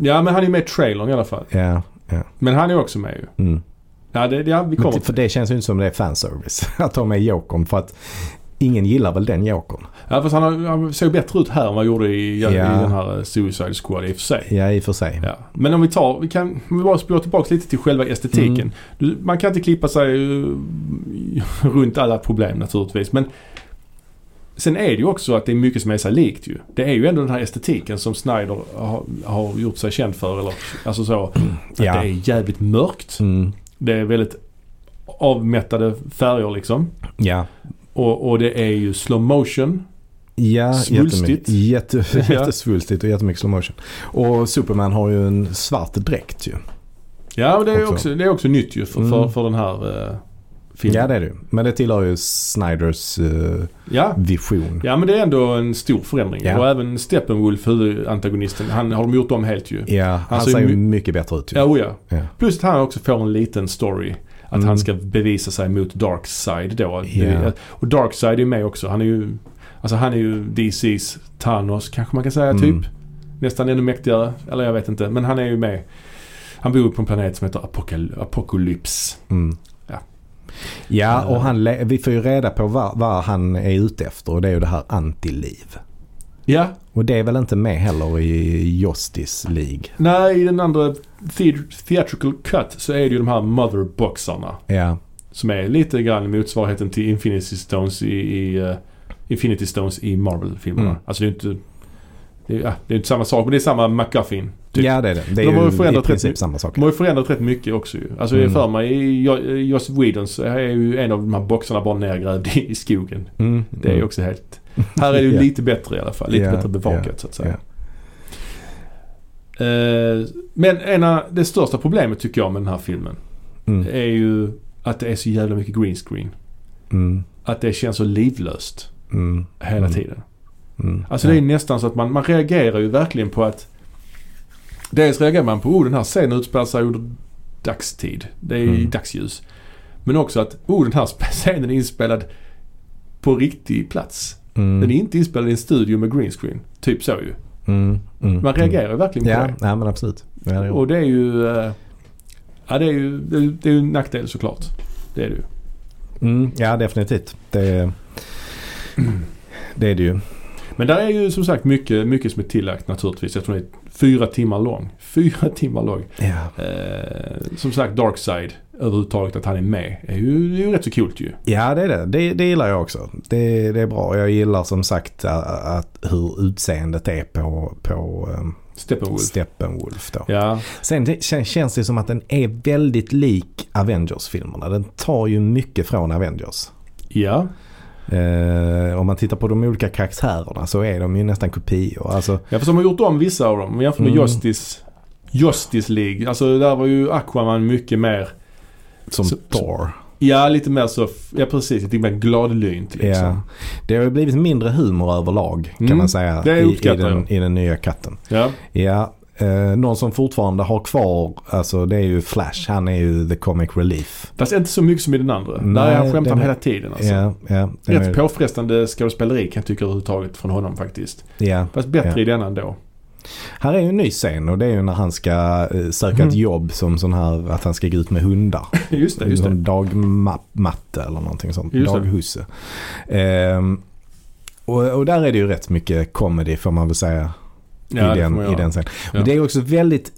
Ja men han är med i trailern i alla fall. Ja. Men han är också med ju. Mm. Ja, det, ja vi Men kommer t- för det känns ju inte som det är fanservice [LAUGHS] att ha med Jokern. För att ingen gillar väl den Jokern. Ja fast han, han ser bättre ut här än vad han gjorde i, Ja. i den här eh, Suicide Squad i och för sig. Ja, i och för sig. Ja. Men om vi tar, vi kan, om vi bara spolar tillbaka lite till själva estetiken. Mm. Du, man kan inte klippa sig eh, [LAUGHS] runt alla problem naturligtvis. Men sen är det ju också att det är mycket som är sig likt ju. Det är ju ändå den här estetiken som Snyder har, har gjort sig känd för. Eller, alltså så, att Ja. det är jävligt mörkt. Mm. Det är väldigt avmättade färger liksom. Ja. Och, och det är ju slow motion. Ja, Svulstigt. Jätte, [LAUGHS] jättesvulstigt och jättemycket slow motion. Och Superman har ju en svart dräkt ju. Ja, och det är Också. också, det är också nytt ju för, Mm. för, för den här filmen. Ja, det är det ju. Men det tillhör ju Snyders eh, ja. vision. Ja men det är ändå en stor förändring. Ja. Och även Steppenwolf, huvudantagonisten, han har de gjort om helt ju. Ja, han Alltså, ser ju my- mycket bättre ut ju. Ja, oh ja. Ja. Plus att han också får en liten story. Att Mm. han ska bevisa sig mot Darkseid då. Ja. Och Darkseid är med också. Han är ju, alltså han är ju DC's Thanos kanske man kan säga Mm. typ. Nästan ännu mäktigare. Eller jag vet inte. Men han är ju med. Han bor på en planet som heter Apokal- Apocalypse. Mm. Ja. Och han, vi får ju reda på vad, vad han är ute efter och det är ju det här antiliv. Ja, Och det är väl inte med heller i Justice League? nej i den andra the- theatrical cut så är det ju de här motherboxarna. Ja, Som är lite grann motsvarigheten till Infinity Stones i, i eh, Infinity Stones i Marvel-filmerna. Mm. Alltså det är inte... Det är, ja, det är inte samma sak men det är samma McGuffin. Typ. ja det är det. Det är De har ju i förändrat rätt princip mycket. samma sak. De har ju förändrat rätt mycket också ju. Alltså Mm. för mig i Jo- i Joss Whedon så är ju en av de här boxarna bara nergrävd i, i skogen. Mm. Det är ju också helt... Här är det ju [LAUGHS] Ja. lite bättre i alla fall. Lite Ja, bättre bevakat ja, så att säga. Eh, men ena, det största problemet tycker jag med den här filmen Mm. är ju att det är så jävla mycket green screen. Mm. Att det känns så livlöst Mm. hela Mm. tiden. Mm. Alltså det är nästan så att man, man reagerar ju verkligen på att Dels reagerar man på oh den här scenen utspelar sig under dagstid. Det är Mm. dagsljus. Men också att oh den här [LAUGHS] scenen är inspelad på riktig plats. Mm. Den är inte inspelad i en studio med green screen. Typ så ju. Mm. Mm. Man reagerar ju verkligen på Ja, det. ja, men absolut. Ja, det Och det är ju... eh, ja det är ju, det är, det är ju en nackdel såklart. Det är det ju. mm. ja, definitivt. Det, [CLEARS THROAT] det är det ju. Men där är ju som sagt mycket, mycket som är tillagt naturligtvis. Jag tror det är fyra timmar lång. [LAUGHS] Fyra timmar lång. Ja. Eh, som sagt Darkside överhuvudtaget att han är med är ju, det är ju rätt så coolt ju. Ja, det är det. det. Det gillar jag också. Det, det är bra. Jag gillar som sagt att, att hur utseendet är på, på um, Steppenwolf. Steppenwolf. Då. Ja, Sen det, kän- känns det som att den är väldigt lik Avengers-filmerna. Den tar ju mycket från Avengers. ja. Eh, om man tittar på de olika karaktärerna så är de ju nästan kopior. Alltså, Ja fast de har gjort om vissa av dem. Om vi jämför med Mm. Justice, Justice League. Alltså där var ju Aquaman mycket mer, som Så- Thor. ja lite mer så, ja precis, lite mer gladlynt liksom. Ja. Det har ju blivit mindre humor överlag kan Mm, man säga det i, i, den, i den nya katten. Ja. Ja, eh, någon som fortfarande har kvar, alltså det är ju Flash. Han är ju the comic relief. Fast inte så mycket som i den andra. Nej, där är han skämtar den hela tiden alltså. Ja, den Rätt är- påfrestande skådespeleri kan jag tycka överhuvudtaget från honom faktiskt. ja. Fast bättre Ja. i denna ändå. Här är ju en ny scen och det är ju när han ska eh, söka Mhm. ett jobb som sån här, att han ska gå ut med hundar. [LAUGHS] just det, just det. Dagmatte eller någonting sånt. Just. Daghusse. Ehm, och, och där är det ju rätt mycket comedy får man väl säga. Ja, i, den, i den scenen. Ja. Och det är också väldigt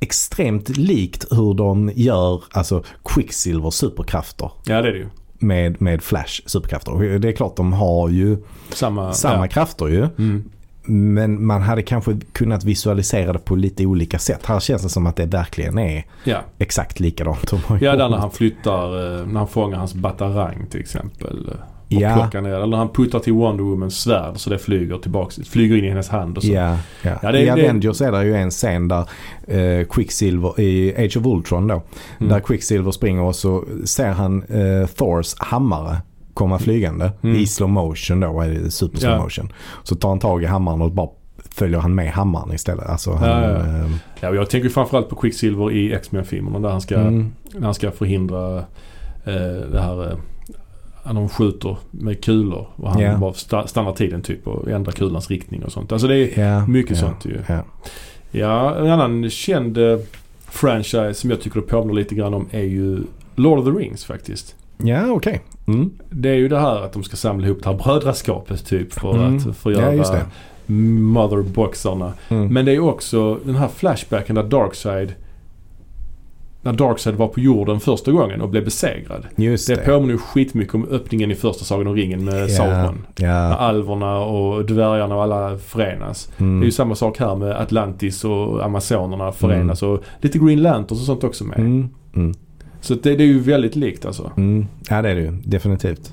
extremt likt hur de gör alltså Quicksilver superkrafter Ja det är det ju. med, med Flash superkrafter. Det är klart de har ju Samma. samma Ja. krafter ju. Mm. Men man hade kanske kunnat visualisera det på lite olika sätt. Här känns det som att det verkligen är Ja, exakt likadant. de ja där när han flyttar, eh, när han fångar hans batarang till exempel. Och Ja. plockar ner Eller han puttar till Wonder Womans svärd så det flyger tillbaks, flyger in i hennes hand och så. Ja, ja. Ja, det- I det- Avengers är det ju en scen där eh, Quicksilver, i Age of Ultron då, Mm. där Quicksilver springer och så ser han eh, Thors hammare komma flygande Mm. i slow motion då, är super slow motion. Så tar han tag i hammaren och bara följer han med hammaren istället. Alltså han, Ja, ja, eh, Ja, jag tänker framförallt på Quicksilver i X-Men-filmerna där han ska, mm, han ska förhindra eh, det här eh, de skjuter med kulor och han Ja. bara sta- stannar tiden typ och ändrar kulans riktning och sånt. Alltså det är ja, mycket ja, sånt ju. Ja. Ja, en annan känd eh, franchise som jag tycker det påminner lite grann om är ju Lord of the Rings faktiskt. Ja, okej. Mm. Det är ju det här att de ska samla ihop det här brödraskapet typ för Mm. att Ja, förgöra det. motherboxarna. Mm. Men det är också den här flashbacken där Darkseid när Darkseid var på jorden första gången och blev besegrad. Just Det det. påminner skitmycket om öppningen i första Sagan om ringen med Sauron. När Ja. alverna och dvärgarna och alla förenas. Mm. Det är ju samma sak här med Atlantis och Amazonerna förenas och lite Green Lanterns och sånt också med. Mm. Mm. Så det, det är ju väldigt likt alltså. Mm. Ja, det är det ju. Definitivt.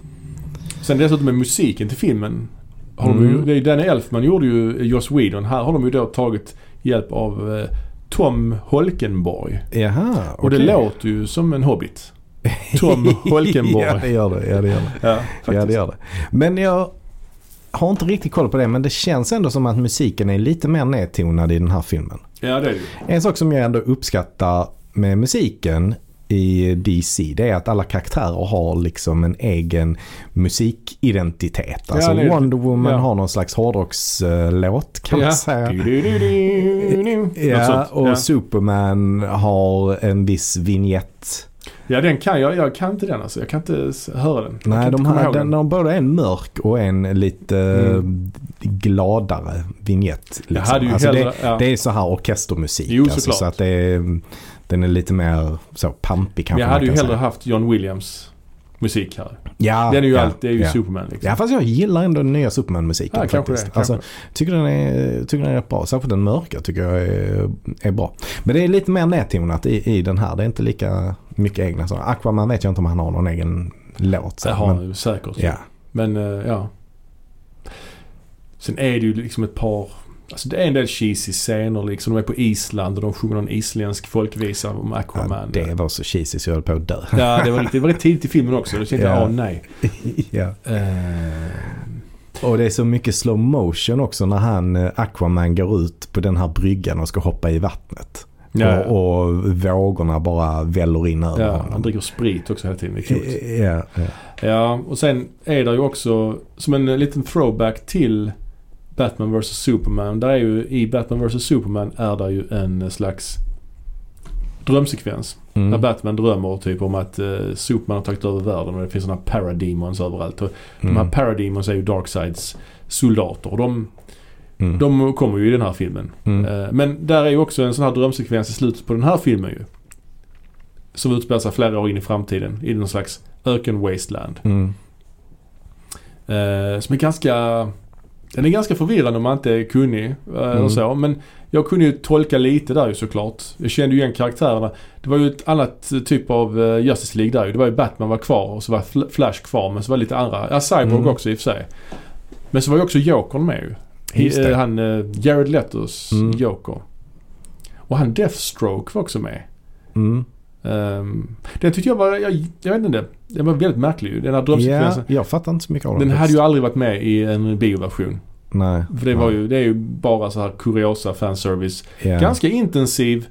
Sen dessutom med musiken till filmen. Har de Mm. det är ju Danny Elfman gjorde ju Joss Whedon. Här har de ju då tagit hjälp av eh, Tom Holkenborg. Jaha, Och det låter ju som en hobbit. [LAUGHS] Tom Holkenborg. ja, det gör det. Ja, det gör det. Ja, Ja, det gör det. Men jag har inte riktigt koll på det. Men det känns ändå som att musiken är lite mer nedtonad i den här filmen. Ja, det är det. En sak som jag ändå uppskattar med musiken i DC det är att alla karaktärer har liksom en egen musikidentitet. Alltså det är- Wonder Woman ja. har någon slags hårdrockslåt kan man säga. Du-du-du-du-du. [LAUGHS] Något Ja, sånt. och ja. Superman har en viss vignett. ja, den kan jag. Jag kan inte den alltså. Jag kan inte höra den. Jag Nej, de har, den, de både en mörk och en lite Mm. gladare vignett. Liksom. alltså det, ja. det är så här orkestermusik. Jo, alltså, såklart. så att det är, den är lite mer så pampig kanske jag hade ju hellre säga. haft John Williams musik här. Ja, Den är ju ja, allt, det är ju ja. Superman liksom. Ja, fast jag gillar ändå den nya Superman-musiken Ja, faktiskt. det, alltså, tycker, den är, tycker den är rätt bra. Särskilt den mörka tycker jag är, är bra. Men det är lite mer nedtonat i, i den här. Det är inte lika mycket egna. Så Aquaman vet jag inte om han har någon egen låt. så, Det har han säkert. Ja. Men eh, ja. Sen är det ju liksom ett par Alltså det är en del cheesy scener liksom. De är på Island och de sjunger någon isländsk folkvisa om Ja, Aquaman. det var så cheesy så jag höll på att dö. Ja, det var, det var rätt tidigt i filmen också. Då kände jag, Ja. åh nej. [LAUGHS] ja. Eh, Och det är så mycket slow motion också när han, eh, Aquaman går ut på den här bryggan och ska hoppa i vattnet. ja, Och, och vågorna bara väller in över ja, han honom. dricker sprit också hela tiden. Det coolt. Ja, ja. Ja, och sen är det ju också som en liten throwback till Batman vs Superman. Där är ju i Batman vs Superman är det ju en slags drömsekvens. Där Mm. Batman drömmer typ om att eh, Superman har tagit över världen och det finns sådana parademons överallt. Och De här Mm. parademons är ju Darkseids soldater och de, Mm. de kommer ju i den här filmen. Mm. Eh, men där är ju också en sån här drömsekvens i slutet på den här filmen ju. Som utspelar sig flera år in i framtiden i någon slags öken wasteland. Mm. Eh, som är ganska... Den är ganska förvirrande om man inte är kunnig. Eh, eller Mm. så. Men jag kunde ju tolka lite där ju såklart. Jag kände ju igen karaktärerna. Det var ju ett annat eh, typ av uh, Justice League där ju. Det var ju Batman var kvar och så var Fl- Flash kvar. Men så var det lite andra. Ja, Cyborg Mm. också i och för sig. Men så var ju också Jokern med ju. He- eh, Han Jared Letos Mm. Joker. Och han Deathstroke var också med. Mm. Um, den tyckte jag var, jag, jag vet inte. Den var väldigt märklig ju. Den här Ja, drömsekvensen. jag fattar inte så mycket av den. Den hade ju aldrig varit med i en bioversion. Nej. För det var Nej. ju, det är ju bara så här kuriosa fanservice. Ja. Ganska intensiv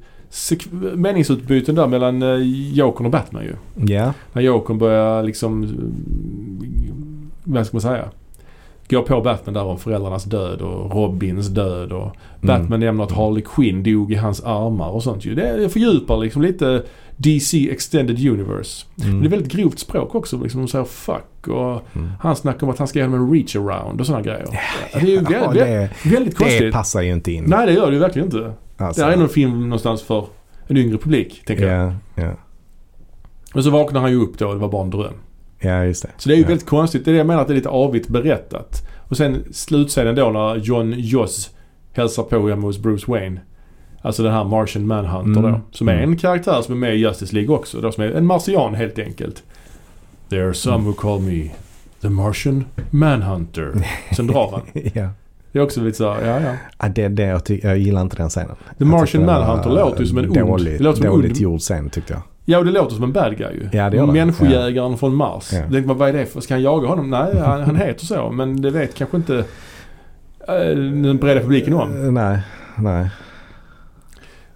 meningsutbyten där mellan uh, Jokern och Batman ju. Ja. När Jokern börjar liksom, mm, vad ska man säga? Gå på Batman där om föräldrarnas död och Robins död och Batman nämner att Harley Quinn dog i hans armar och sånt ju. Det fördjupar liksom lite DC Extended Universe. Mm. Men det är väldigt grovt språk också. Liksom, de säger fuck och Mm. han snackar om att han ska göra en reach around och sådana grejer. Ja, det är ju väldigt, Ja, det, väldigt det konstigt. passar ju inte in. Nej det gör det ju verkligen inte. Alltså. Det här är nog en film någonstans för en yngre publik, tänker jag. ja, ja. Men så vaknar han ju upp då och det var bara en dröm. Ja, just det. Så det är ju Ja. väldigt konstigt. Det är det jag menar att det är lite avigt berättat. Och sen slutscenen då när John Joss hälsar på hemma hos Bruce Wayne. Alltså den här Martian Manhunter Mm. då. Som är Mm. en karaktär som är med i Justice League också. Då, som är en marsian helt enkelt. There are some who call me the Martian Manhunter. [LAUGHS] Sen drar han. ja. Det är också lite så ja ja. Ja, det, det, jag, jag gillar inte den scenen. The Martian Manhunter låter ju som en ond. dåligt, en dåligt ond. gjord scen tyckte jag. Ja och det låter som en bad guy ju. Ja, det gör det. Människojägaren från Mars. Ja. Jag tänkte, vad är det för? Ska han jaga honom? Nej, han, han heter så. Men det vet kanske inte eh, den breda publiken om. Eh, Nej, nej.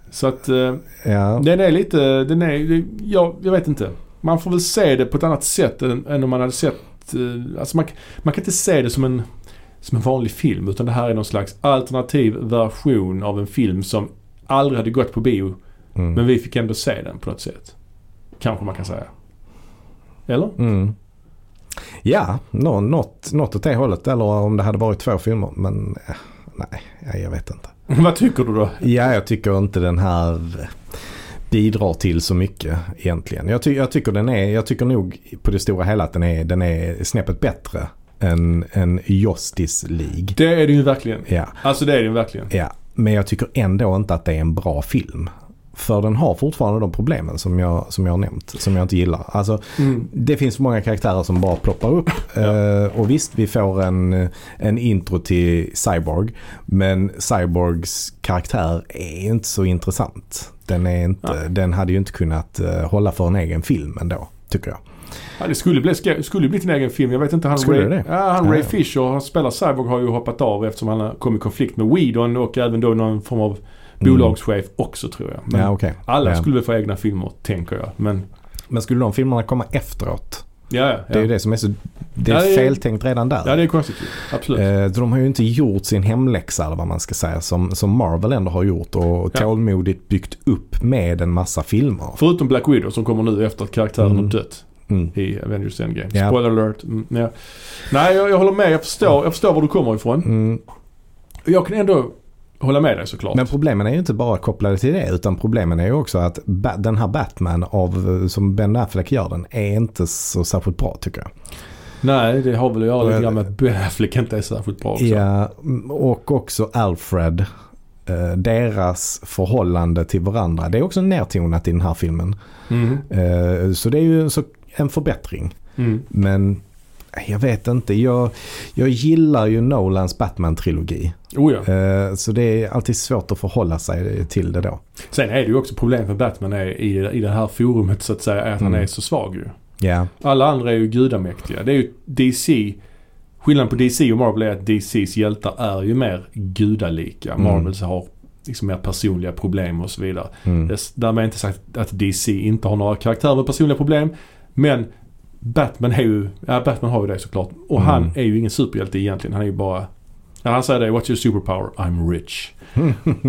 Så att eh, Ja. den är lite, den är, det- ja, jag vet inte. Man får väl se det på ett annat sätt än, än om man hade sett, eh, alltså man, man kan inte se det som en, som en vanlig film. Utan det här är någon slags alternativ version av en film som aldrig hade gått på bio. Mm. Men vi fick ändå se den på något sätt. Kanske man kan säga. Eller? Mm. Ja, nå, något, något åt det hållet. Eller om det hade varit två filmer. Men eh, nej, ja, jag vet inte. [LAUGHS] Vad tycker du då? Ja, jag tycker inte den här bidrar till så mycket egentligen. Jag, ty- jag, tycker, den är, jag tycker nog på det stora hela att den är, den är snäppet bättre än, än Justice League. Det är det ju verkligen. Ja, Alltså det är det ju verkligen. ja, men jag tycker ändå inte att det är en bra film. För den har fortfarande de problemen som jag, som jag har nämnt, som jag inte gillar. Alltså, Mm. det finns många karaktärer som bara ploppar upp. [LAUGHS] Ja. Eh, och visst, vi får en, en intro till Cyborg. Men Cyborgs karaktär är inte så intressant. Den, är inte, Nej. den hade ju inte kunnat eh, hålla för en egen film ändå, tycker jag. Ja, det skulle bli, skulle bli en egen film. Jag vet inte. Han, Skulle Ray, det? Ja, han Ja, Ray ja. Fisher, han spelar Cyborg, har ju hoppat av eftersom han kommit i konflikt med Whedon och även då någon form av bolagschef också tror jag. Mm. Ja, okej. alla skulle väl få egna filmer, tänker jag. Men Men skulle de filmerna komma efteråt? ja, ja. Det är ju det som är så... Det är feltänkt redan där. ja det är konstigt. Absolut. Eh, de har ju inte gjort sin hemläxa eller vad man ska säga som, som Marvel ändå har gjort och Ja. tålmodigt byggt upp med en massa filmer. Förutom Black Widow som kommer nu efter att karaktären Mm. har dött Mm. i Avengers Endgame. Ja. Spoiler alert. Mm, ja. Nej, jag, jag håller med. Jag förstår, jag förstår var du kommer ifrån. Mm. Jag kan ändå hålla med dig såklart. Men problemen är ju inte bara kopplade till det utan problemen är ju också att den här Batman av, som Ben Affleck gör den är inte så särskilt bra tycker jag. Nej, det har väl att göra lite grann med att Ben Affleck inte är särskilt bra också. Ja, och också Alfred. eh, Deras förhållande till varandra. Det är också nedtonat i den här filmen. Mm. Eh, Så det är ju en förbättring. Mm. Men jag vet inte. Jag, jag gillar ju Nolans Batman-trilogi. Oh ja. Eh, Så det är alltid svårt att förhålla sig till det då. Sen är det ju också problemet med Batman är i, i det här forumet så att säga är att han Mm. är så svag ju. Ja, Alla andra är ju gudamäktiga. Det är ju DC. Skillnaden på DC och Marvel är att DCs hjältar är ju mer gudalika. Mm. Marvels har liksom mer personliga problem och så vidare. mm. Därmed inte sagt att DC inte har några karaktärer med personliga problem. Men Batman är ju, ja Batman har ju det såklart. Och Mm. han är ju ingen superhjälte egentligen. Han är ju bara, ja, han säger det, what's your superpower? I'm rich. [LAUGHS]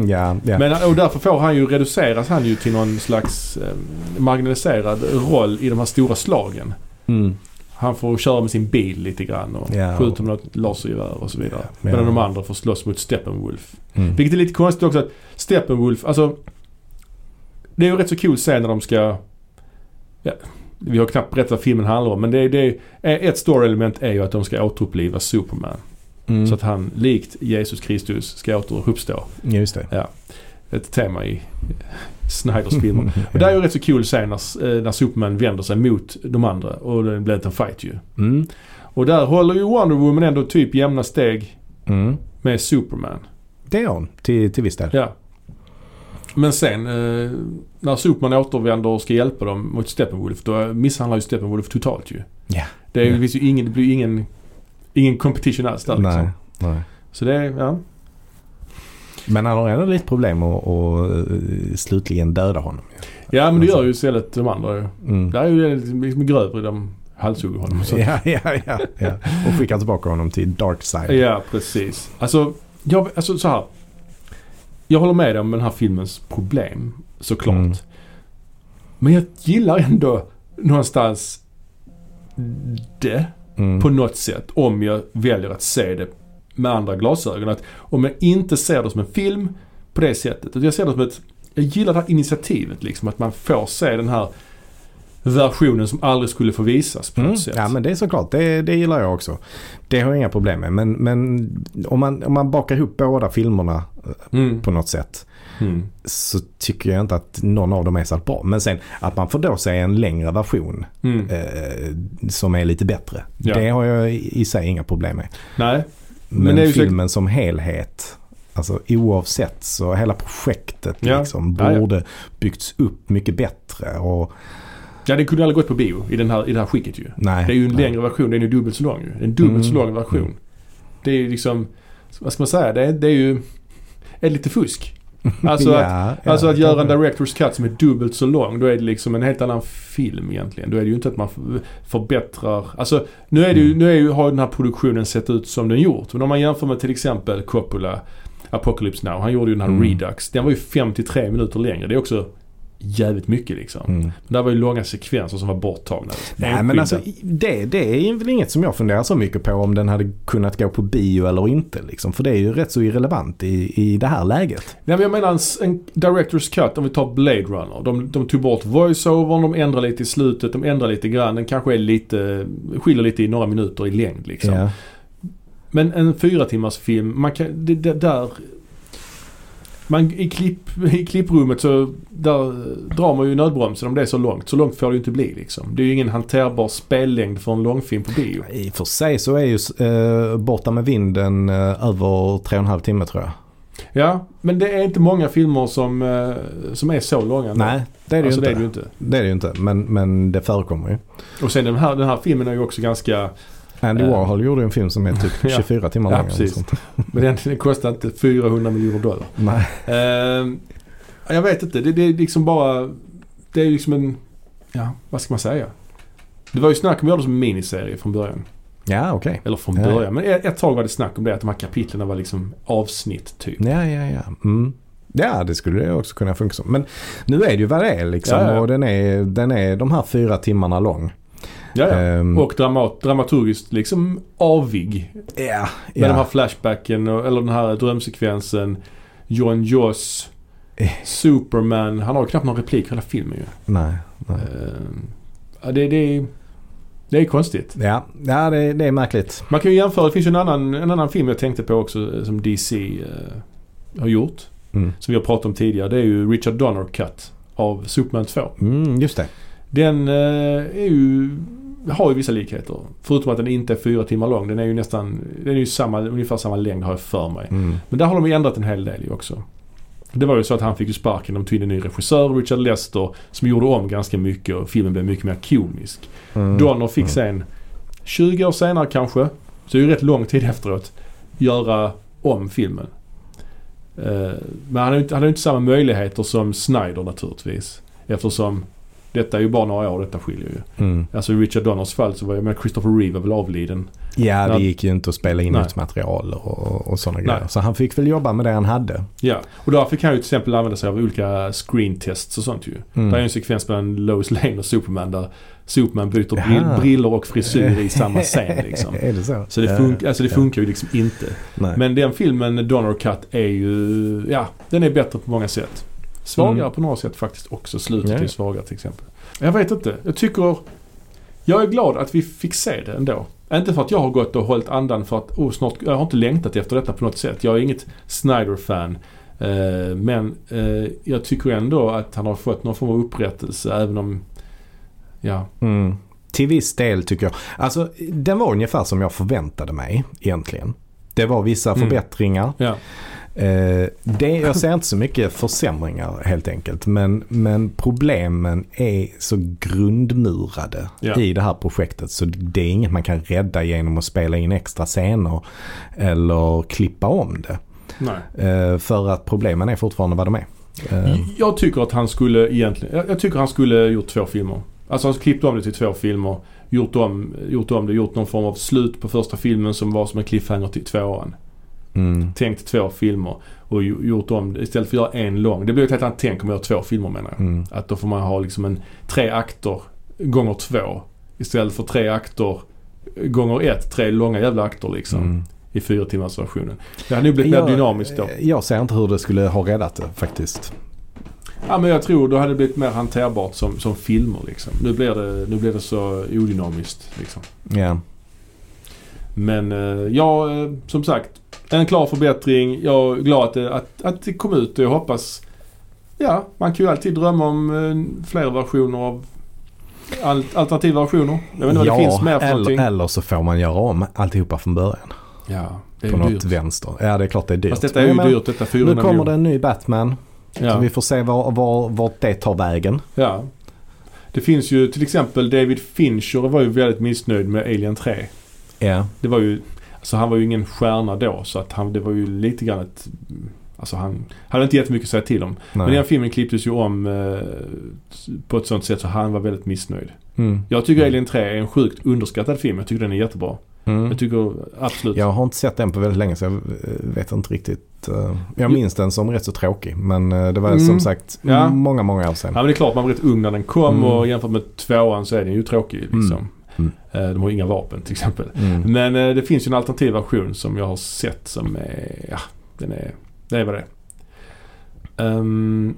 ja, ja. Men, och därför får han ju reduceras han ju till någon slags eh, marginaliserad roll i de här stora slagen. Mm. Han får köra med sin bil lite grann och Ja. skjuta med något lasergevär och så vidare. Ja. Medan de andra får slåss mot Steppenwolf. Mm. Vilket är lite konstigt också att Steppenwolf, alltså Det är ju rätt så kul scen när de ska ja, Vi har knappt berättat vad filmen handlar om men det det är, ett story-element är ju att de ska återuppliva Superman. Mm. Så att han likt Jesus Kristus ska återuppstå. Just det. Ett tema i Snyders filmer. [LAUGHS] Och det är ju rätt så kul scen när, eh, när Superman vänder sig mot de andra och det blir en fight ju. Mm. Och där håller ju Wonder Woman ändå typ jämna steg Mm. med Superman. Det är hon till, till viss del. Ja. Men sen eh, när Superman återvänder och ska hjälpa dem mot Steppenwolf då misshandlar ju Steppenwolf totalt ju. Ja. Det, är, finns ju ingen, det blir ingen, ingen competition alls där Nej, liksom. nej. Så det är, ja. Men han har ändå lite problem att, att eh, slutligen döda honom. Ja men det gör ju istället de andra ju. Mm. Det är ju liksom grövre de halshugger honom. Så. Ja, ja, ja, ja. Och skickar tillbaka honom till dark side. Ja, precis. Alltså, jag, alltså så här. Jag håller med dig om den här filmens problem, såklart. Mm. Men jag gillar ändå någonstans det Mm. på något sätt. Om jag väljer att se det med andra glasögon. Att om jag inte ser det som en film på det sättet. Utan jag ser det som ett... Jag gillar det här initiativet liksom. Att man får se den här versionen som aldrig skulle få visas på Mm. något sätt. Ja men det är såklart, det, det gillar jag också. Det har jag inga problem med. Men, men om, man, om man bakar ihop båda filmerna Mm. på något sätt Mm. så tycker jag inte att någon av dem är så bra. Men sen att man får då se en längre version Mm. eh, som är lite bättre. Ja. Det har jag i sig inga problem med. Nej. Men, Men ju så- filmen som helhet, alltså oavsett så hela projektet Ja. liksom Ja, ja. borde byggts upp mycket bättre. Och, Ja, det kunde aldrig gått på bio i, den här, i det här skicket ju. nej, Det är ju en nej. längre version. Den är ju dubbelt så lång ju. En dubbelt så Mm. lång version. Mm. Det är ju liksom, vad ska man säga? Det är, det är ju är lite fusk. [LAUGHS] Alltså att, Ja, ja, alltså att göra en director's cut som är dubbelt så lång. Då är det liksom en helt annan film egentligen. Då är det ju inte att man förbättrar. Alltså nu är det ju, Mm. nu är ju, har den här produktionen sett ut som den gjort. Men om man jämför med till exempel Coppola Apocalypse Now. Han gjorde ju den här Mm. Redux. Den var ju 53 minuter längre. Det är också jävligt mycket liksom. Mm. Men där var ju långa sekvenser som var borttagna. Nej men alltså det, det är väl inget som jag funderar så mycket på om den hade kunnat gå på bio eller inte. Liksom. För det är ju rätt så irrelevant i, i det här läget. Nej men jag menar en, en Director's Cut om vi tar Blade Runner. De, de tog bort voiceovern, de ändrar lite i slutet, de ändrar lite grann. Den kanske är lite, skiljer lite i några minuter i längd liksom. Ja. Men en fyra timmars film, man kan, det, det där... Man, i, klipp, I klipprummet så där drar man ju nödbromsen om det är så långt. Så långt får det ju inte bli liksom. Det är ju ingen hanterbar spellängd för en långfilm på bio. I och för sig så är ju uh, Borta med vinden uh, över tre och en halv timme tror jag. Ja, men det är inte många filmer som, eh, som är så långa. ändå. Nej, det är det, alltså, ju det är inte. det ju inte. det är det ju inte. Men, men det förekommer ju. Och sen den här, den här filmen är ju också ganska... Andy Eh. Warhol gjorde en film som är typ [LAUGHS] Ja. 24 timmar Ja, lång. eller precis. sånt. [LAUGHS] Men den, den kostar inte 400 miljoner dollar. Nej. Ehm, jag vet inte. Det, det är liksom bara... Det är liksom en... Ja, vad ska man säga? Det var ju snack om att göra det som en miniserie från början. Ja, okej. Eller från Ja. början. Men ett, ett tag var det snack om det. Att de här kapitlen var liksom avsnitt typ. Ja, ja, ja. Mm. Ja, det skulle det också kunna funka som. Men nu är det ju vad det är liksom. Ja, ja. Och den är, den är de här fyra timmarna lång. Ja. Ehm, Och dramat, dramaturgiskt liksom avig. ja, Med den här flashbacken och, eller den här drömsekvensen. John Joss. Eh. Superman. Han har ju knappt någon replik hela filmen ju. Nej, nej. Ja, det, det, är, det är konstigt. Ja, ja det, det är märkligt. Man kan ju jämföra. Det finns ju en annan, en annan film jag tänkte på också eh, som DC eh, har gjort. Mm. Som vi har pratat om tidigare. Det är ju Richard Donner Cut av Superman 2. Mm, just det. Den eh, är ju, har ju vissa likheter. Förutom att den inte är fyra timmar lång. Den är ju nästan, den är ju samma, ungefär samma längd har jag för mig. Mm. Men där har de ju ändrat en hel del ju också. Det var ju så att han fick ju sparken. De tog in en ny regissör, Richard Lester, som gjorde om ganska mycket och filmen blev mycket mer komisk. Mm. Donner fick Mm. sen, 20 år senare kanske, så det är ju rätt lång tid efteråt, göra om filmen. Eh, Men han hade ju inte, han hade ju inte samma möjligheter som Snyder naturligtvis. Eftersom detta är ju bara några år, detta skiljer ju. Mm. Alltså i Richard Donners fall så var ju, men Christopher Reeve väl avliden. Ja, det Ja. gick ju inte att spela in nytt material och, och sådana grejer. Så han fick väl jobba med det han hade. Ja, och då fick han ju till exempel använda sig av olika screen tests och sånt ju. Mm. Det är ju en sekvens mellan Lois Lane och Superman där Superman byter Jaha. brill, briller och frisyr i samma scen liksom. [LAUGHS] är det så? Så det, fun- alltså det funkar ju liksom inte. Nej. Men den filmen, Donner Cut, är ju... Ja, den är bättre på många sätt. Svagare Mm. på några sätt faktiskt också. Slutet Ja, är svagare till exempel. Jag vet inte. Jag tycker... Jag är glad att vi fick se det ändå. Inte för att jag har gått och hållit andan för att oh, snart... Jag har inte längtat efter detta på något sätt. Jag är inget Snyder-fan. Eh, men eh, jag tycker ändå att han har fått någon form av upprättelse även om... Ja. Mm. Till viss del tycker jag. Alltså den var ungefär som jag förväntade mig egentligen. Det var vissa Mm. förbättringar. Ja. Eh, det, jag ser inte så mycket försämringar helt enkelt. Men, men problemen är så grundmurade Ja. i det här projektet. Så det är inget man kan rädda genom att spela in extra scener eller klippa om det. Nej. Eh, för att problemen är fortfarande vad de är. Eh, Jag tycker att han skulle egentligen... Jag, jag tycker han skulle gjort två filmer. Alltså han klippt om det till två filmer. Gjort om, gjort om det, gjort någon form av slut på första filmen som var som en cliffhanger till tvåan. Mm, Tänkt två filmer och gjort om istället för att göra en lång. Det blir ett helt annat tänk om jag gör två filmer menar jag. mm. Att då får man ha liksom en tre akter gånger två. Istället för tre akter gånger ett. Tre långa jävla akter liksom. Mm. I fyra timmars versionen. Det hade nog blivit mer Jag- dynamiskt då. Jag ser inte hur det skulle ha räddat det faktiskt. Ja men jag tror då hade det blivit mer hanterbart som, som filmer liksom. Nu blir det, nu blir det så odynamiskt liksom. Ja. Men eh, ja, eh, som sagt. En klar förbättring. Jag är glad att det, att, att det kom ut och jag hoppas... Ja, man kan ju alltid drömma om eh, fler versioner av al- alternativa versioner. Jag vet inte vad det finns mer för någonting. eller, eller så får man göra om alltihopa från början. Ja, det är På något dyrt. vänster. Ja det är klart det är dyrt. Fast detta är ju Men- dyrt detta. 400 Nu kommer det en ny Batman. Så Ja. vi får se var, var, vart det tar vägen. ja. Det finns ju till exempel David Fincher var ju väldigt missnöjd med Alien 3. Ja. Det var ju, alltså han var ju ingen stjärna då så att han, det var ju lite grann ett, alltså han hade inte jättemycket att säga till om. Men Nej. den filmen klipptes ju om eh, på ett sånt sätt så han var väldigt missnöjd. Mm. Jag tycker Alien 3 är en sjukt underskattad film. Jag tycker den är jättebra. Mm. Jag tycker absolut. Jag har inte sett den på väldigt länge så jag eh, vet inte riktigt. eh, Jag minns den som rätt så tråkig. Men eh, det var Mm. som sagt Ja. många, många år sedan. Ja men det är klart man var rätt ung när den kom Mm. och jämfört med tvåan så är den ju tråkig liksom. Mm. De har inga vapen till exempel. Mm. Men eh, det finns ju en alternativ version som jag har sett som är, ja, den är, det är vad det är. Um,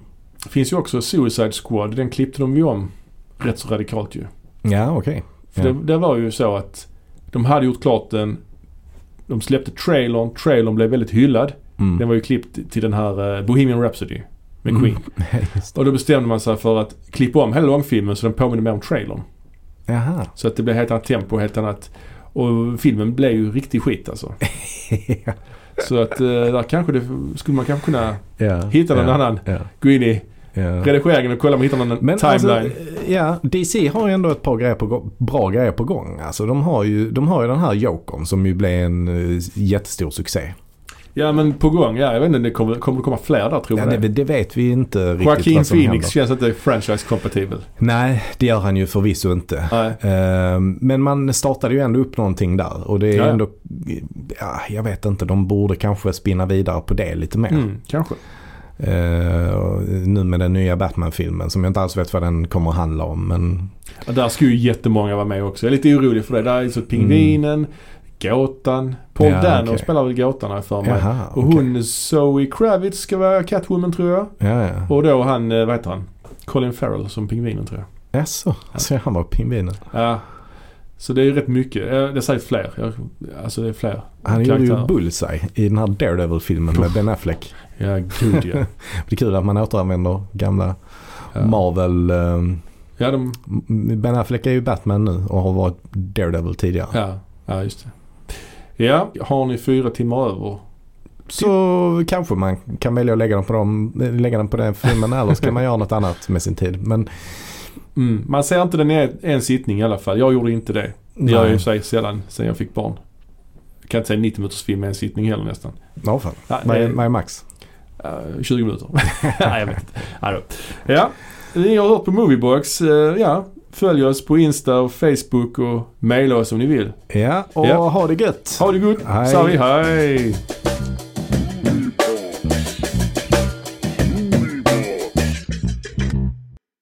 finns ju också Suicide Squad. Den klippte de ju om rätt så radikalt ju. Ja, okej. För Ja. det, det var ju så att de hade gjort klart den. De släppte trailern. Trailern blev väldigt hyllad. Mm. Den var ju klippt till den här eh, Bohemian Rhapsody med Mm. [LAUGHS] Queen. Det. Och då bestämde man sig för att klippa om hela långfilmen så den påminner mer om trailern. Jaha. Så att det blev helt annat tempo, helt annat. Och filmen blev ju riktig skit alltså. [LAUGHS] Så att eh, där kanske det, skulle man kanske kunna ja. hitta någon ja. annan. Ja. gå in i Ja. redigeringen och kolla om man hittar någon Men timeline. alltså, ja, DC har ju ändå ett par grejer på, bra grejer på gång. Alltså de har ju, de har ju den här Jokern som ju blev en uh, jättestor succé. Ja men på gång, ja jag vet inte, det kommer, kommer det komma fler där tror Ja, jag. det, det vet vi inte riktigt Joaquin vad som Phoenix händer. känns inte franchise-kompatibel. Nej, det gör han ju förvisso inte. Nej. Ehm, Men man startade ju ändå upp någonting där och det är Ja. ändå, ja, jag vet inte, de borde kanske spinna vidare på det lite mer. Mm, kanske. Och nu med den nya Batman-filmen som jag inte alls vet vad den kommer att handla om. Men Ja, där skulle ju jättemånga vara med också. Jag är lite orolig för det. Där är så Pingvinen, Gåtan. Paul Ja, Dano okej. spelar väl Gåtan jag för mig. jaha, Och hon Zoe Kravitz ska vara Catwoman tror jag. Ja, ja. Och då han, eh, vad heter han? Colin Farrell som Pingvinen tror jag. Jaså, alltså han var pingvinen. Ja. Så det är rätt mycket. Det är säkert fler. Jag, alltså det är fler Han gjorde ju. Bullseye i den här Daredevil-filmen med. Ben Affleck. Ja, gud ja. [LAUGHS] Det är kul att man återanvänder gamla Ja, Marvel. ehm, ja, de, Ben Affleck är ju Batman nu och har varit Daredevil tidigare. ja, ja just det. Ja, har ni fyra timmar över? Så kanske man kan välja att lägga den på, dem, lägga den på den filmen eller ska man göra något annat med sin tid. Men Mm. Man ser inte den i en- sittning i alla fall. Jag gjorde inte det. Det gör jag i och för sig sällan sen jag fick barn. Jag kan inte säga 90 minuters film i en sittning heller nästan. Ja, fan. Nej, Vad är, eh, vad är max? eh, 20 minuter. [LAUGHS] Nej, jag vet inte. Ja, ni har hört på Moviebox. Eh, ja, följ oss på Insta och Facebook och mejla oss om ni vill. Ja, och Ja. ha det gött. Ha det gott. Hej. Sa vi hej.